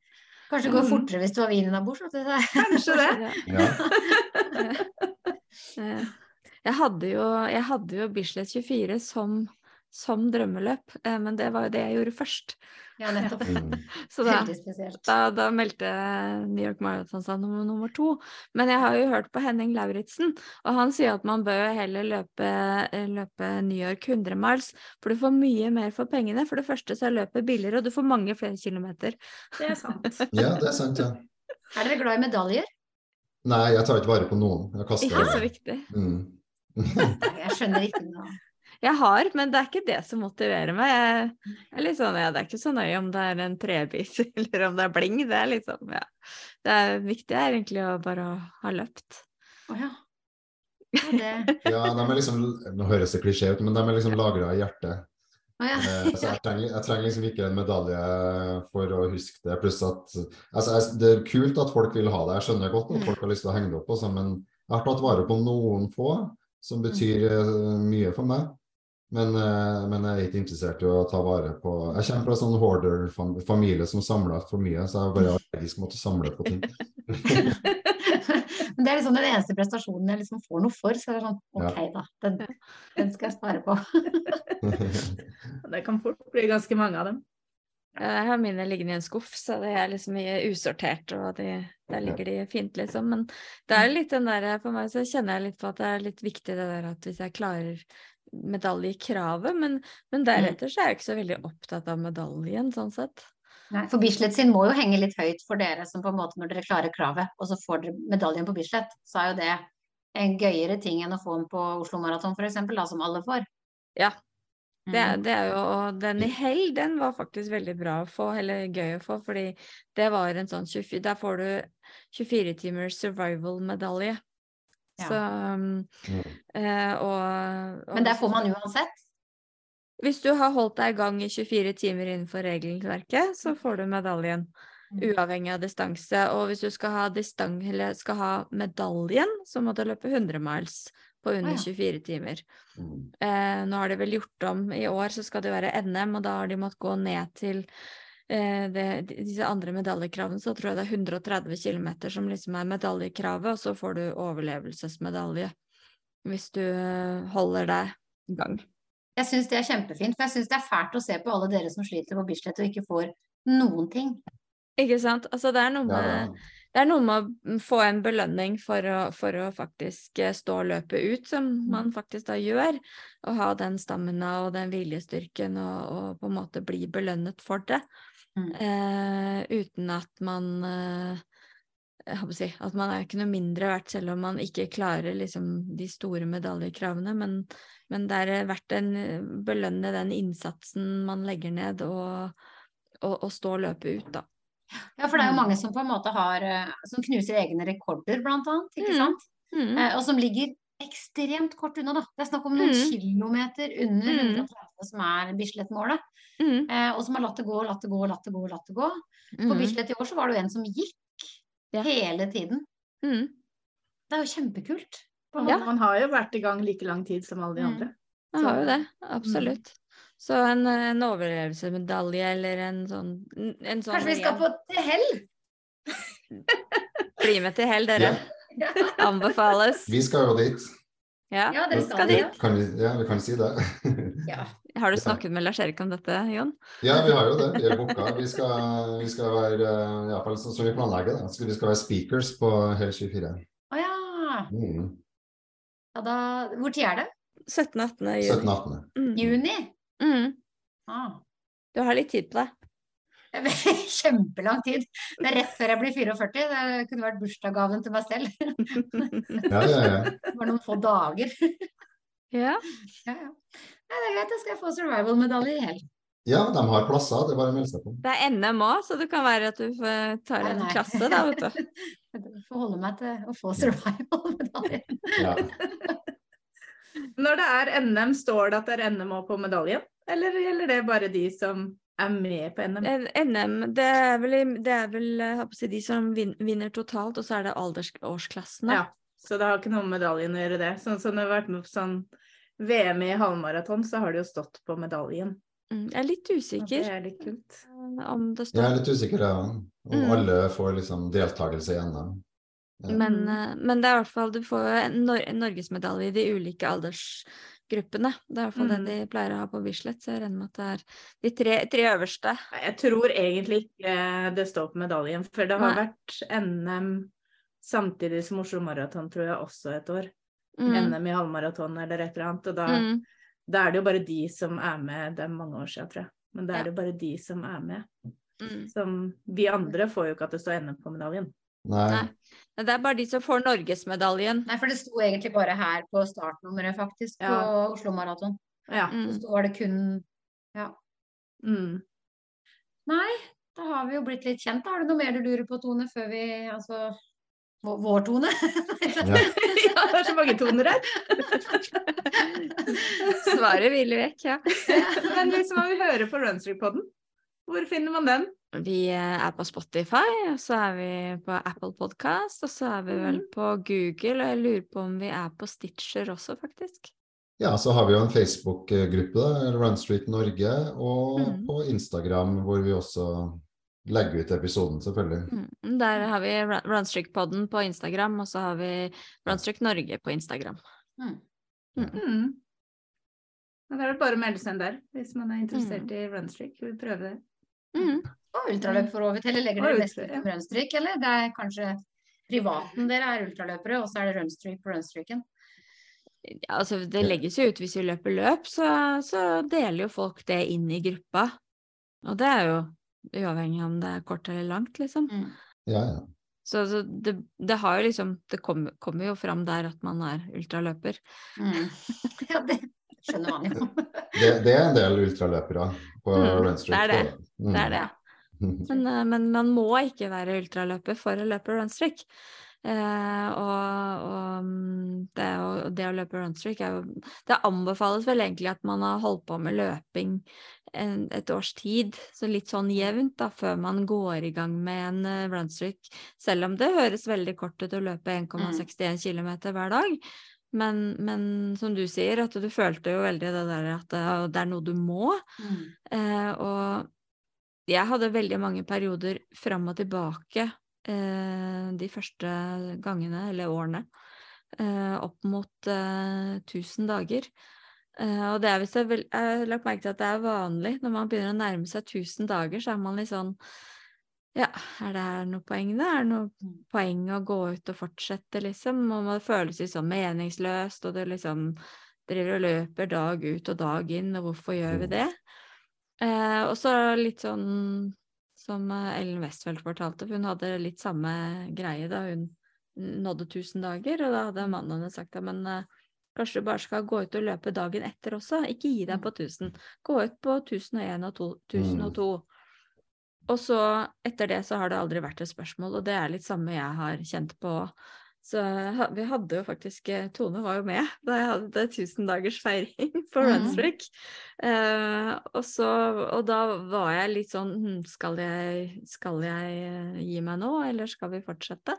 Kanskje det går Mm. fortere hvis du har vinen vet du. Kanskje det. Ja. Eh, Jeg hadde jo, jeg hadde jo Bislett 24 som, som drømmeløp, eh, men det var jo det jeg gjorde først. Ja, nettopp. Så da, da, da meldte New York Marathon seg nummer, nummer to. Men jeg har jo hørt på Henning Lauritzen, og han sier at man bør heller løpe, eh, løpe New York 100 miles, for du får mye mer for pengene. For det første så er løpet billigere, og du får mange flere kilometer. Det er sant. ja, det er sant, ja. Er dere glad i medaljer? Nei, jeg tar ikke vare på noen. Jeg kaster Ikke så viktig. Mm. Jeg skjønner ikke noe. Jeg har, men det er ikke det som motiverer meg. Jeg, jeg er litt sånn, ja, det er ikke så nøye om det er en trebit eller om det er bling. Det er liksom, ja. Det er viktig er egentlig å bare ha løpt. Å ja. Ja, det. Ja, de er liksom Nå høres det klisjé ut, men de er liksom lagra i hjertet. Oh, ja. Eh, så jeg trenger, jeg trenger liksom ikke en medalje for å huske det. Pluss at altså, Det er kult at folk vil ha det. Jeg skjønner godt at folk har lyst til å henge det opp, også, men jeg har tatt vare på noen få som betyr eh, mye for meg. Men, eh, men jeg er ikke interessert i å ta vare på Jeg kommer fra en sånn hoarder-familie som samler for mye, så jeg bare allergisk måtte samle på ting. Men det er liksom den eneste prestasjonen jeg liksom får noe for. Så det er sånn, ok da, den, den skal jeg spare på. Det kan fort bli ganske mange av dem. Jeg har mine liggende i en skuff, så det er liksom mye usortert, og de, der ligger de fint, liksom. Men det er litt den der, for meg så kjenner jeg litt på at det er litt viktig det der at hvis jeg klarer medaljekravet, men, men deretter så er jeg ikke så veldig opptatt av medaljen, sånn sett. Nei, for Bislett sin må jo henge litt høyt for dere som på en måte når dere klarer kravet, og så får dere medaljen på Bislett, så er jo det en gøyere ting enn å få den på Oslo Maraton f.eks., som alle får. Ja. Det, Mm. det er jo, og den i hell, den var faktisk veldig bra å få, eller gøy å få, fordi det var en sånn 24, der får du 24 timers survival-medalje. Ja. Så, um, eh, og, og Men der får man uansett. Hvis du har holdt deg i gang i 24 timer innenfor regelverket, så får du medaljen. Mm. Uavhengig av distanse. Og hvis du skal ha, distang, eller skal ha medaljen, så må du løpe 100 miles på under 24 timer. Mm. Eh, nå har de vel gjort om i år, så skal det være NM, og da har de måttet gå ned til det, disse andre medaljekravene. Så tror jeg det er 130 km som liksom er medaljekravet, og så får du overlevelsesmedalje hvis du eh, holder deg i gang. Jeg syns det er kjempefint, for jeg syns det er fælt å se på alle dere som sliter på Bislett og ikke får noen ting. Ikke sant? Altså, det er noe Ja, med ja. Det er noe med å få en belønning for å, for å faktisk eh, stå løpet ut, som man faktisk da gjør. Og ha den stamina og den viljestyrken og, og på en måte bli belønnet for det. Mm. Eh, uten at man eh, si, At man er ikke noe mindre verdt selv om man ikke klarer liksom, de store medaljekravene. Men, men det er verdt å belønne den innsatsen man legger ned, og, og, og stå løpet ut, da. Ja, for det er jo mange som på en måte har eh, Som knuser egne rekorder, blant annet. Ikke Mm. sant? Mm. Eh, og som ligger ekstremt kort unna, da. Det er snakk om noen Mm. kilometer under Mm. 130 som er Bislett-målet. Mm. Eh, og som har latt det gå, latt det gå, latt det gå, latt det gå. På Mm. Bislett i år så var det jo en som gikk Ja. hele tiden. Mm. Det er jo kjempekult. Ja. Man har jo vært i gang like lang tid som alle de Mm. andre. Jeg har jo det, absolutt. Så en, en overlevelsesmedalje eller en sånn, en sånn Kanskje vi skal på til hell? Bli med til hell, dere. Anbefales. Vi skal jo dit. Ja, Ja, dere skal dit. Kan vi, ja, vi kan si det. Ja. Har du snakket med Lars-Erik om dette, Jon? Ja, vi har jo det. Vi er booka. Vi skal, vi skal være eh, i hvert fall sånn som vi planlegger. det. Vi skal være speakers på Hell 24. Å ja. Mm. Ja, da, hvor tid er det? 17.18. juni. 17.18. Mm. Juni? Mm. Ah. Du har litt tid på deg. Kjempelang tid. Det er rett før jeg blir 44. Det kunne vært bursdagsgaven til meg selv. Ja, ja, ja. Bare noen få dager. Ja. Ja, ja. Nei, det er greit, da skal jeg få survival-medalje i helg. ja, de har plasser. Det er bare å melde seg på. Det er NM òg, så det kan være at du tar en nei. klasse da, vet du. Jeg får holde meg til å få survival-medalje. Ja. Når det er NM, står det at det er NM òg på medaljen? Eller gjelder det bare de som er med på NM? NM, det er vel, det er vel jeg å si, de som vinner totalt, og så er det aldersårsklassene. Ja, så det har ikke noe med medaljen å gjøre det. Sånn som når vi har vært med på sånn VM i halvmaraton, så har det jo stått på medaljen. Mm, Jeg er litt usikker. det er litt kult. eh, om det Jeg er litt usikker, ja. Om Mm. alle får liksom deltakelse i NM. Ja. men, eh, men det er i hvert fall Du får en, nor norgesmedalje i de ulike aldersgruppene. Det er i hvert fall Mm. det de pleier å ha på Bislett, så jeg regner med at det er de tre, tre øverste. Jeg tror egentlig ikke det står på medaljen, for det har Nei. vært NM samtidig som Oslo Maraton, tror jeg, også et år. Mm. NM i halvmaraton eller et eller annet. Og da, Mm. da er det jo bare de som er med. Det er mange år siden, tror jeg. Men da Ja. er det jo bare de som er med. Mm. Som vi andre får jo ikke at det står NM på medaljen. Nei. Nei. Det er bare de som får norgesmedaljen. Nei, for det sto egentlig bare her på startnummeret, faktisk, på Ja. Oslo Maraton. Ja. Mm. Så var det kun Mm. Nei, da har vi jo blitt litt kjent. Har du noe mer du lurer på, Tone, før vi Altså vår, Tone? Ja. ja, det er så mange toner her. Svaret hviler vekk, ja. Men hvis man vil høre på Runstreak-podden, hvor finner man den? Vi eh, er på Spotify, og så er vi på Apple Podcast, og så er vi vel på Google, og jeg lurer på om vi er på Stitcher også, faktisk. Ja, så har vi jo en Facebook-gruppe, Runstreet Norge, og Mm. på Instagram hvor vi også legger ut episoden, selvfølgelig. Mm. Der har vi Run- Runstreak-podden på Instagram, og så har vi Runstreak Norge på Instagram. Mm. Mm. Det er det bare å melde seg inn der, hvis man er interessert Mm. i Runstreak. Vi prøver det. Mm. Og ultraløp for over til. Eller legger dere mest ut rønnstryk, eller? Det er kanskje privaten dere er ultraløpere, og så er det rønnstryk på rønnstryken. Ja, altså, det legges jo ut hvis vi løper løp, så, så deler jo folk det inn i gruppa. Og det er jo uavhengig om det er kort eller langt, liksom. Mm. Ja, ja. Så, så det, det har jo liksom Det kommer, kommer jo fram der at man er ultraløper. Mm. Ja, det skjønner man jo. Det, det er en del ultraløpere på Mm, Runstreak. det er det. Mm. Det er det. Men, eh, men man må ikke være ultraløper for å løpe runstreak. Eh, og og mm, det, å, det å løpe runstreak er jo Det anbefales vel egentlig at man har holdt på med løping en, et års tid, så litt sånn jevnt da, før man går i gang med en uh, runstreak. Selv om det høres veldig kort ut å løpe 1,61 km hver dag. Men, men som du sier, at du følte jo veldig det der at det, det er noe du må. Mm. Uh, og jeg hadde veldig mange perioder fram og tilbake uh, de første gangene, eller årene, eh, opp mot eh, 1000 dager. Eh, og det er hvis jeg, har lagt merke til at det er vanlig når man begynner å nærme seg 1000 dager, så er man litt sånn ja, er det her noe poeng, da? Er det noe poeng å gå ut og fortsette, liksom? Og det føles litt sånn meningsløst, og det liksom driver og løper dag ut og dag inn, og hvorfor gjør vi det? Eh, og så litt sånn som eh, Ellen Westfeldt fortalte, for hun hadde litt samme greie da hun nådde 1000 dager, og da hadde mannen hennes sagt ja, men eh, kanskje du bare skal gå ut og løpe dagen etter også, ikke gi deg på 1000. Gå ut på 1001 og to- 1002. Og så etter det så har det aldri vært et spørsmål, og det er litt samme jeg har kjent på. Så vi hadde jo faktisk eh, Tone var jo med da jeg hadde 1000 dagers feiring på Mhm. Mm. Eh, og, så, og da var jeg litt sånn hm, skal jeg, skal jeg eh, gi meg nå, eller skal vi fortsette?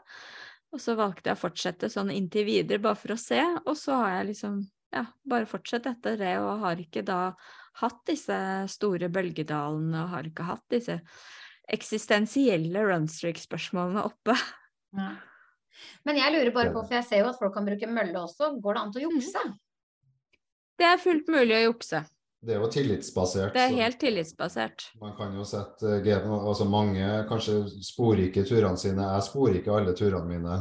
Og så valgte jeg å fortsette sånn inntil videre, bare for å se. Og så har jeg liksom ja, bare fortsatt etter det, og har ikke da hatt disse store bølgedalene, og har ikke hatt disse eksistensielle runstreak-spørsmålene oppe. Ja. Men jeg lurer bare på, for jeg ser jo at folk kan bruke mølle også. Går det an til å jukse? Det er fullt mulig å jukse. Det er jo tillitsbasert. Det er helt tillitsbasert. Man kan jo sette eh, altså Mange kanskje sporer ikke turene sine. Jeg sporer ikke alle turene mine.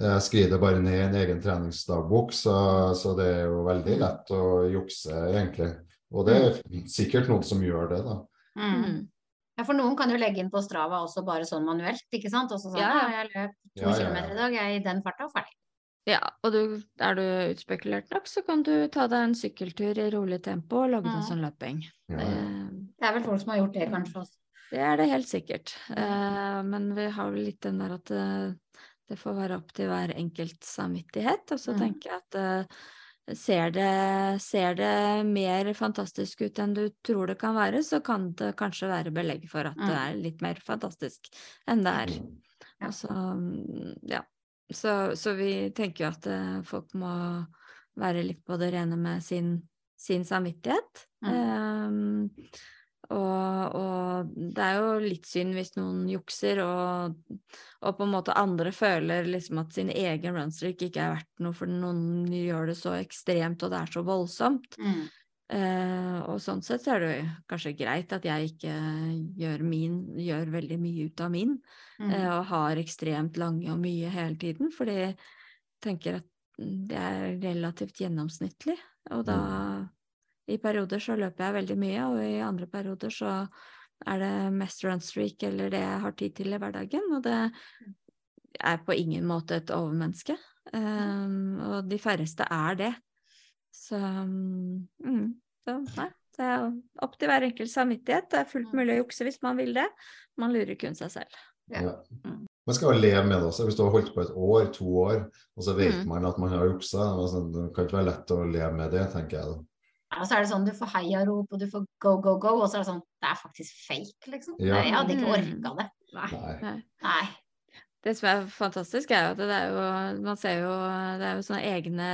Jeg skriver det bare ned i en egen treningsdagbok, så, så, det er jo veldig lett å jukse, egentlig. Og det er sikkert noen som gjør det, da. Mm. mm. Ja, for noen kan jo legge inn på Strava også bare sånn manuelt, ikke sant. Også sånn, ja, ja. jeg løp to ja, kilometer i dag, jeg er i den farta og ferdig. Ja, og du, er du utspekulert nok, så kan du ta deg en sykkeltur i rolig tempo og lage mm. en sånn løping. Ja. Det er vel folk som har gjort det, kanskje også. Det er det helt sikkert. Uh, men vi har vel litt den der at uh, det får være opp til hver enkelt samvittighet. Og så mm. tenker jeg at uh, ser, det, ser det, mer fantastisk ut enn du tror det kan være, så kan det kanskje være belegg for at mm. det er litt mer fantastisk enn det er. Ja. Altså, ja. Så, så, vi tenker jo at folk må være litt på det rene med sin, sin samvittighet. Mm. Um, og, og, det er jo litt synd hvis noen jukser, og, og, på en måte andre føler liksom at sin egen runstreak ikke er verdt noe, for noen gjør det så ekstremt, og det er så voldsomt. Mm. Eh, og sånn sett er det kanskje greit at jeg ikke gjør min, gjør veldig mye ut av min, mm. eh, og har ekstremt lange og mye hele tiden, fordi jeg tenker at det er relativt gjennomsnittlig, og da mm i perioder så løper jeg veldig mye, og i andre perioder så er det mest runstreak eller det jeg har tid til i hverdagen. Og det er på ingen måte et overmenneske. Um, og de færreste er det. Så, mm, så nei, det er opp til hver enkelt samvittighet. Det er fullt mulig å jukse hvis man vil det. Man lurer kun seg selv. Ja. Mm. Man skal jo leve med det også. Hvis du har holdt på et år, to år, og så vet mm. man at man har juksa, altså, det kan ikke være lett å leve med det, tenker jeg da. Og så er det sånn du får heiarop og du får go, go, go, og så er det sånn Det er faktisk fake, liksom. Ja. Jeg hadde ikke mm. orka det. Nei. Nei. Det som er fantastisk, er jo at det er jo Man ser jo Det er jo sånne egne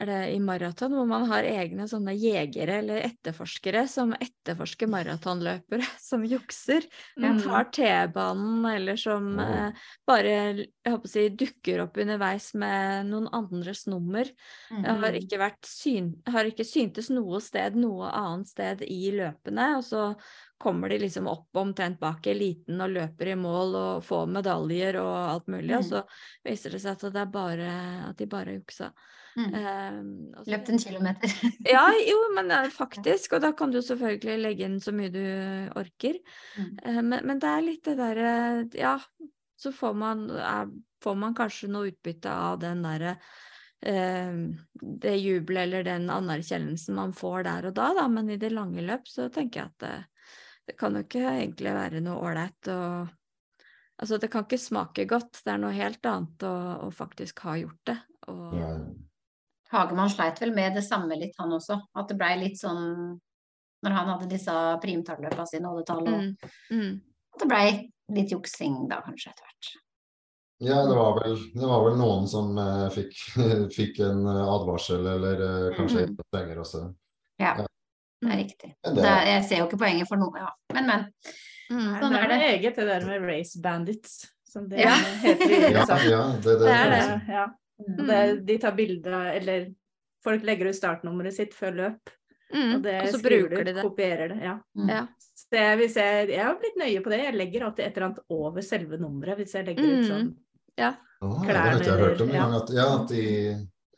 er det i maraton, hvor man har egne sånne jegere eller etterforskere som etterforsker maratonløpere som jukser. Mm. tar T-banen, eller som eh, bare jeg håper å si, dukker opp underveis med noen andres nummer. Mm. Har ikke, vært syn, har ikke syntes noe sted, noe annet sted i løpene. Og så kommer de liksom opp omtrent bak eliten og løper i mål og får medaljer og alt mulig, mm. og så viser det seg at, det bare, at de bare juksa. Mm. Um, Løpt en kilometer. ja, jo, men faktisk. Og da kan du selvfølgelig legge inn så mye du orker. Mm. Uh, men, men, det er litt det derre Ja, så får man, er, får man kanskje noe utbytte av den derre uh, det jubelet eller den anerkjennelsen man får der og da, da. Men i det lange løp så tenker jeg at det, det kan jo ikke egentlig være noe ålreit å Altså, det kan ikke smake godt. Det er noe helt annet å, å faktisk ha gjort det. Og, ja. Hagemann sleit vel med det samme litt, han også. At det blei litt sånn når han hadde disse primtalløpa sine, oddetall, mm. mm. at det blei litt juksing da, kanskje, etter hvert. Ja, det var vel, det var vel noen som eh, fikk, fikk, en advarsel, eller eh, kanskje mm. penger også. Ja, ja, det er riktig. Det, det, jeg ser jo ikke poenget for noe, ja. Men, men. Mm, sånn det er det eget, det der med race bandits, som det ja. heter i USA. Ja, ja, det, det, det er det. Ja. Mm. Det, de tar bilde eller folk legger ut startnummeret sitt før løp. Mm. Og det og så bruker de det. Kopierer det. Ja. Mm. ja. Så jeg, hvis jeg, jeg har blitt nøye på det. Jeg legger alltid et eller annet over selve nummeret hvis jeg legger ut mm. sånn ja. Oh, klærne. Det vet jeg, jeg hørt om. At, ja, at de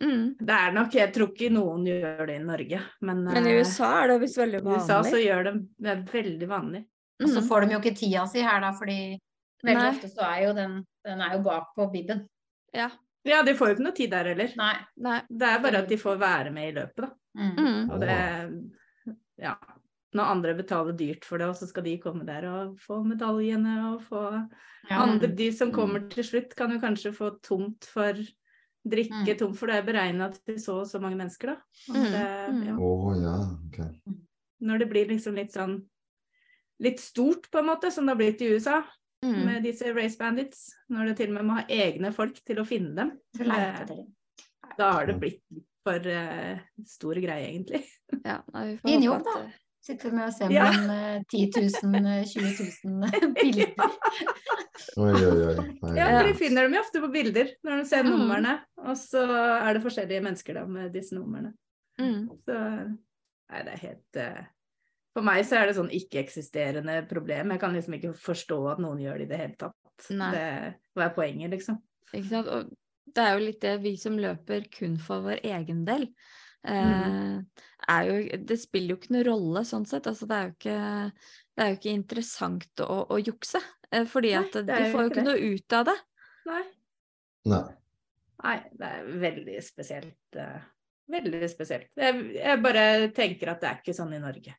mm. Det er nok Jeg tror ikke noen gjør det i Norge, men Men i USA er det visst veldig vanlig. I USA så gjør de det er veldig vanlig. Og så mm. får de jo ikke tida si her, da, fordi veldig Nei. ofte så er jo den Den er jo bak på bibben. Ja. Ja, de får jo ikke noe tid der heller. Nei. Nei. Det er bare at de får være med i løpet, da. Mm. mm. Og det Ja. Når andre betaler dyrt for det, og så skal de komme der og få medaljene og få ja. andre, De som mm. kommer til slutt, kan jo kanskje få tomt for drikke, mm. tomt for det er beregna til så og så mange mennesker, da. Mm. Det, ja. Oh, ja. Okay. Når det blir liksom litt sånn litt stort, på en måte, som det har blitt i USA, mm. med disse race bandits. Når det til og med må ha egne folk til å finne dem. Eh, da har det blitt for uh, stor greie, egentlig. Ja, Fin jobb, da. Sitter med å se ja. med 10 000, 20 000 bilder. oi, oi, oi. Ja, for de finner dem jo ofte på bilder når de ser mm. numrene. Og så er det forskjellige mennesker da med disse numrene. Mm. Så nei, det er helt uh, for meg så er det sånn ikke-eksisterende problem. Jeg kan liksom ikke forstå at noen gjør det i det hele tatt. Nei. Det, hva er poenget, liksom? ikke sant. Og det er jo litt det vi som løper kun for vår egen del. Eh, er jo, det spiller jo ikke noen rolle sånn sett. Altså, det, er jo ikke, det er jo ikke interessant å, å jukse. Eh, fordi Nei, at de får jo ikke det. noe ut av det. Nei. Nei. Nei, det er veldig spesielt. Uh, veldig spesielt. Jeg, jeg, bare tenker at det er ikke sånn i Norge.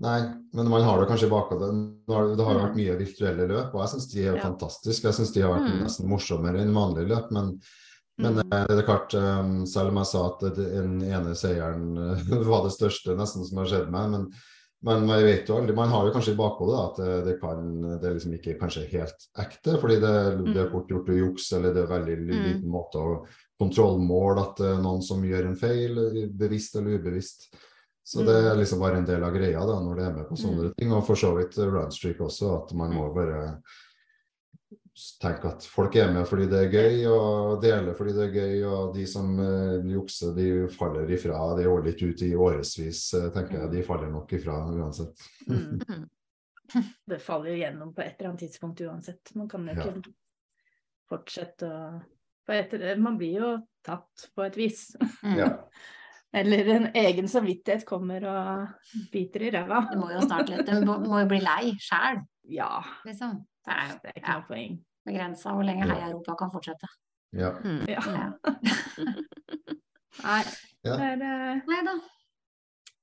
Nei, men man har det kanskje i bakhodet. Det har jo vært mye virtuelle løp, og jeg syns de er ja. fantastiske. Jeg syns de har vært mm. nesten morsommere enn vanlige løp. Men, men mm. Eh, det er klart, um, selv om jeg sa at den ene seieren uh, var det største nesten som har skjedd meg, men, men man vet jo aldri, man har jo kanskje i bakhodet at det, kan, det er liksom ikke kanskje helt ekte, fordi det, det er mm. fort gjort å jukse, eller det er veldig mm. liten måte å kontrollmåle at er noen som gjør en feil, bevisst eller ubevisst. Så det er liksom bare en del av greia da, når det er med på sånne mm. ting. Og for så vidt runstreak også, at man må mm. bare tenke at folk er med fordi det er gøy, og deler fordi det er gøy. Og de som uh, jukser, de faller ifra. De holder ikke ut i årevis, uh, tenker jeg. De faller nok ifra uansett. Mm. det faller jo gjennom på et eller annet tidspunkt uansett. Man kan jo ikke ja. fortsette å Man blir jo tatt på et vis. ja. Eller en egen samvittighet kommer og biter i ræva. Det må jo snart litt. Du må, jo bli lei sjæl. Ja. Liksom. Det er jo det er ikke noe poeng. Begrensa hvor lenge Heia Europa kan fortsette. Ja. Mm. ja. Nei. Ja. Det er uh, Nei da.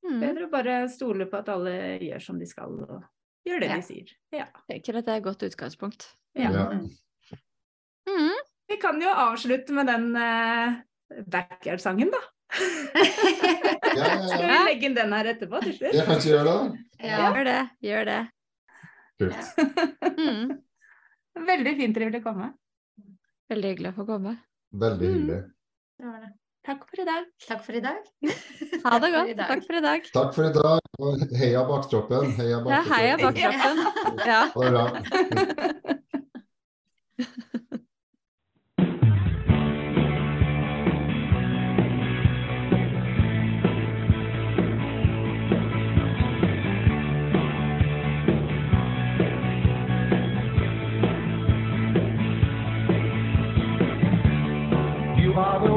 Mm. Bedre å bare stole på at alle gjør som de skal, og gjør det ja. de sier. Ja. Jeg tenker at det er et godt utgangspunkt. Ja. ja. Mm. Vi kan jo avslutte med den uh, backyard-sangen, da. Skal vi legge inn den her etterpå til slutt? Jeg kan ikke gjøre det. Ja. Gjør det. Gjør det. Kult. mm. Veldig fint dere ville komme. Veldig hyggelig å få komme. Veldig hyggelig. Mm. Takk for i dag. Takk for i dag. Ha det godt. Takk for i dag. Takk for i dag. Og heia baktroppen. Heia baktroppen. Ja, heia baktroppen. Ja. Ha det bra. Father.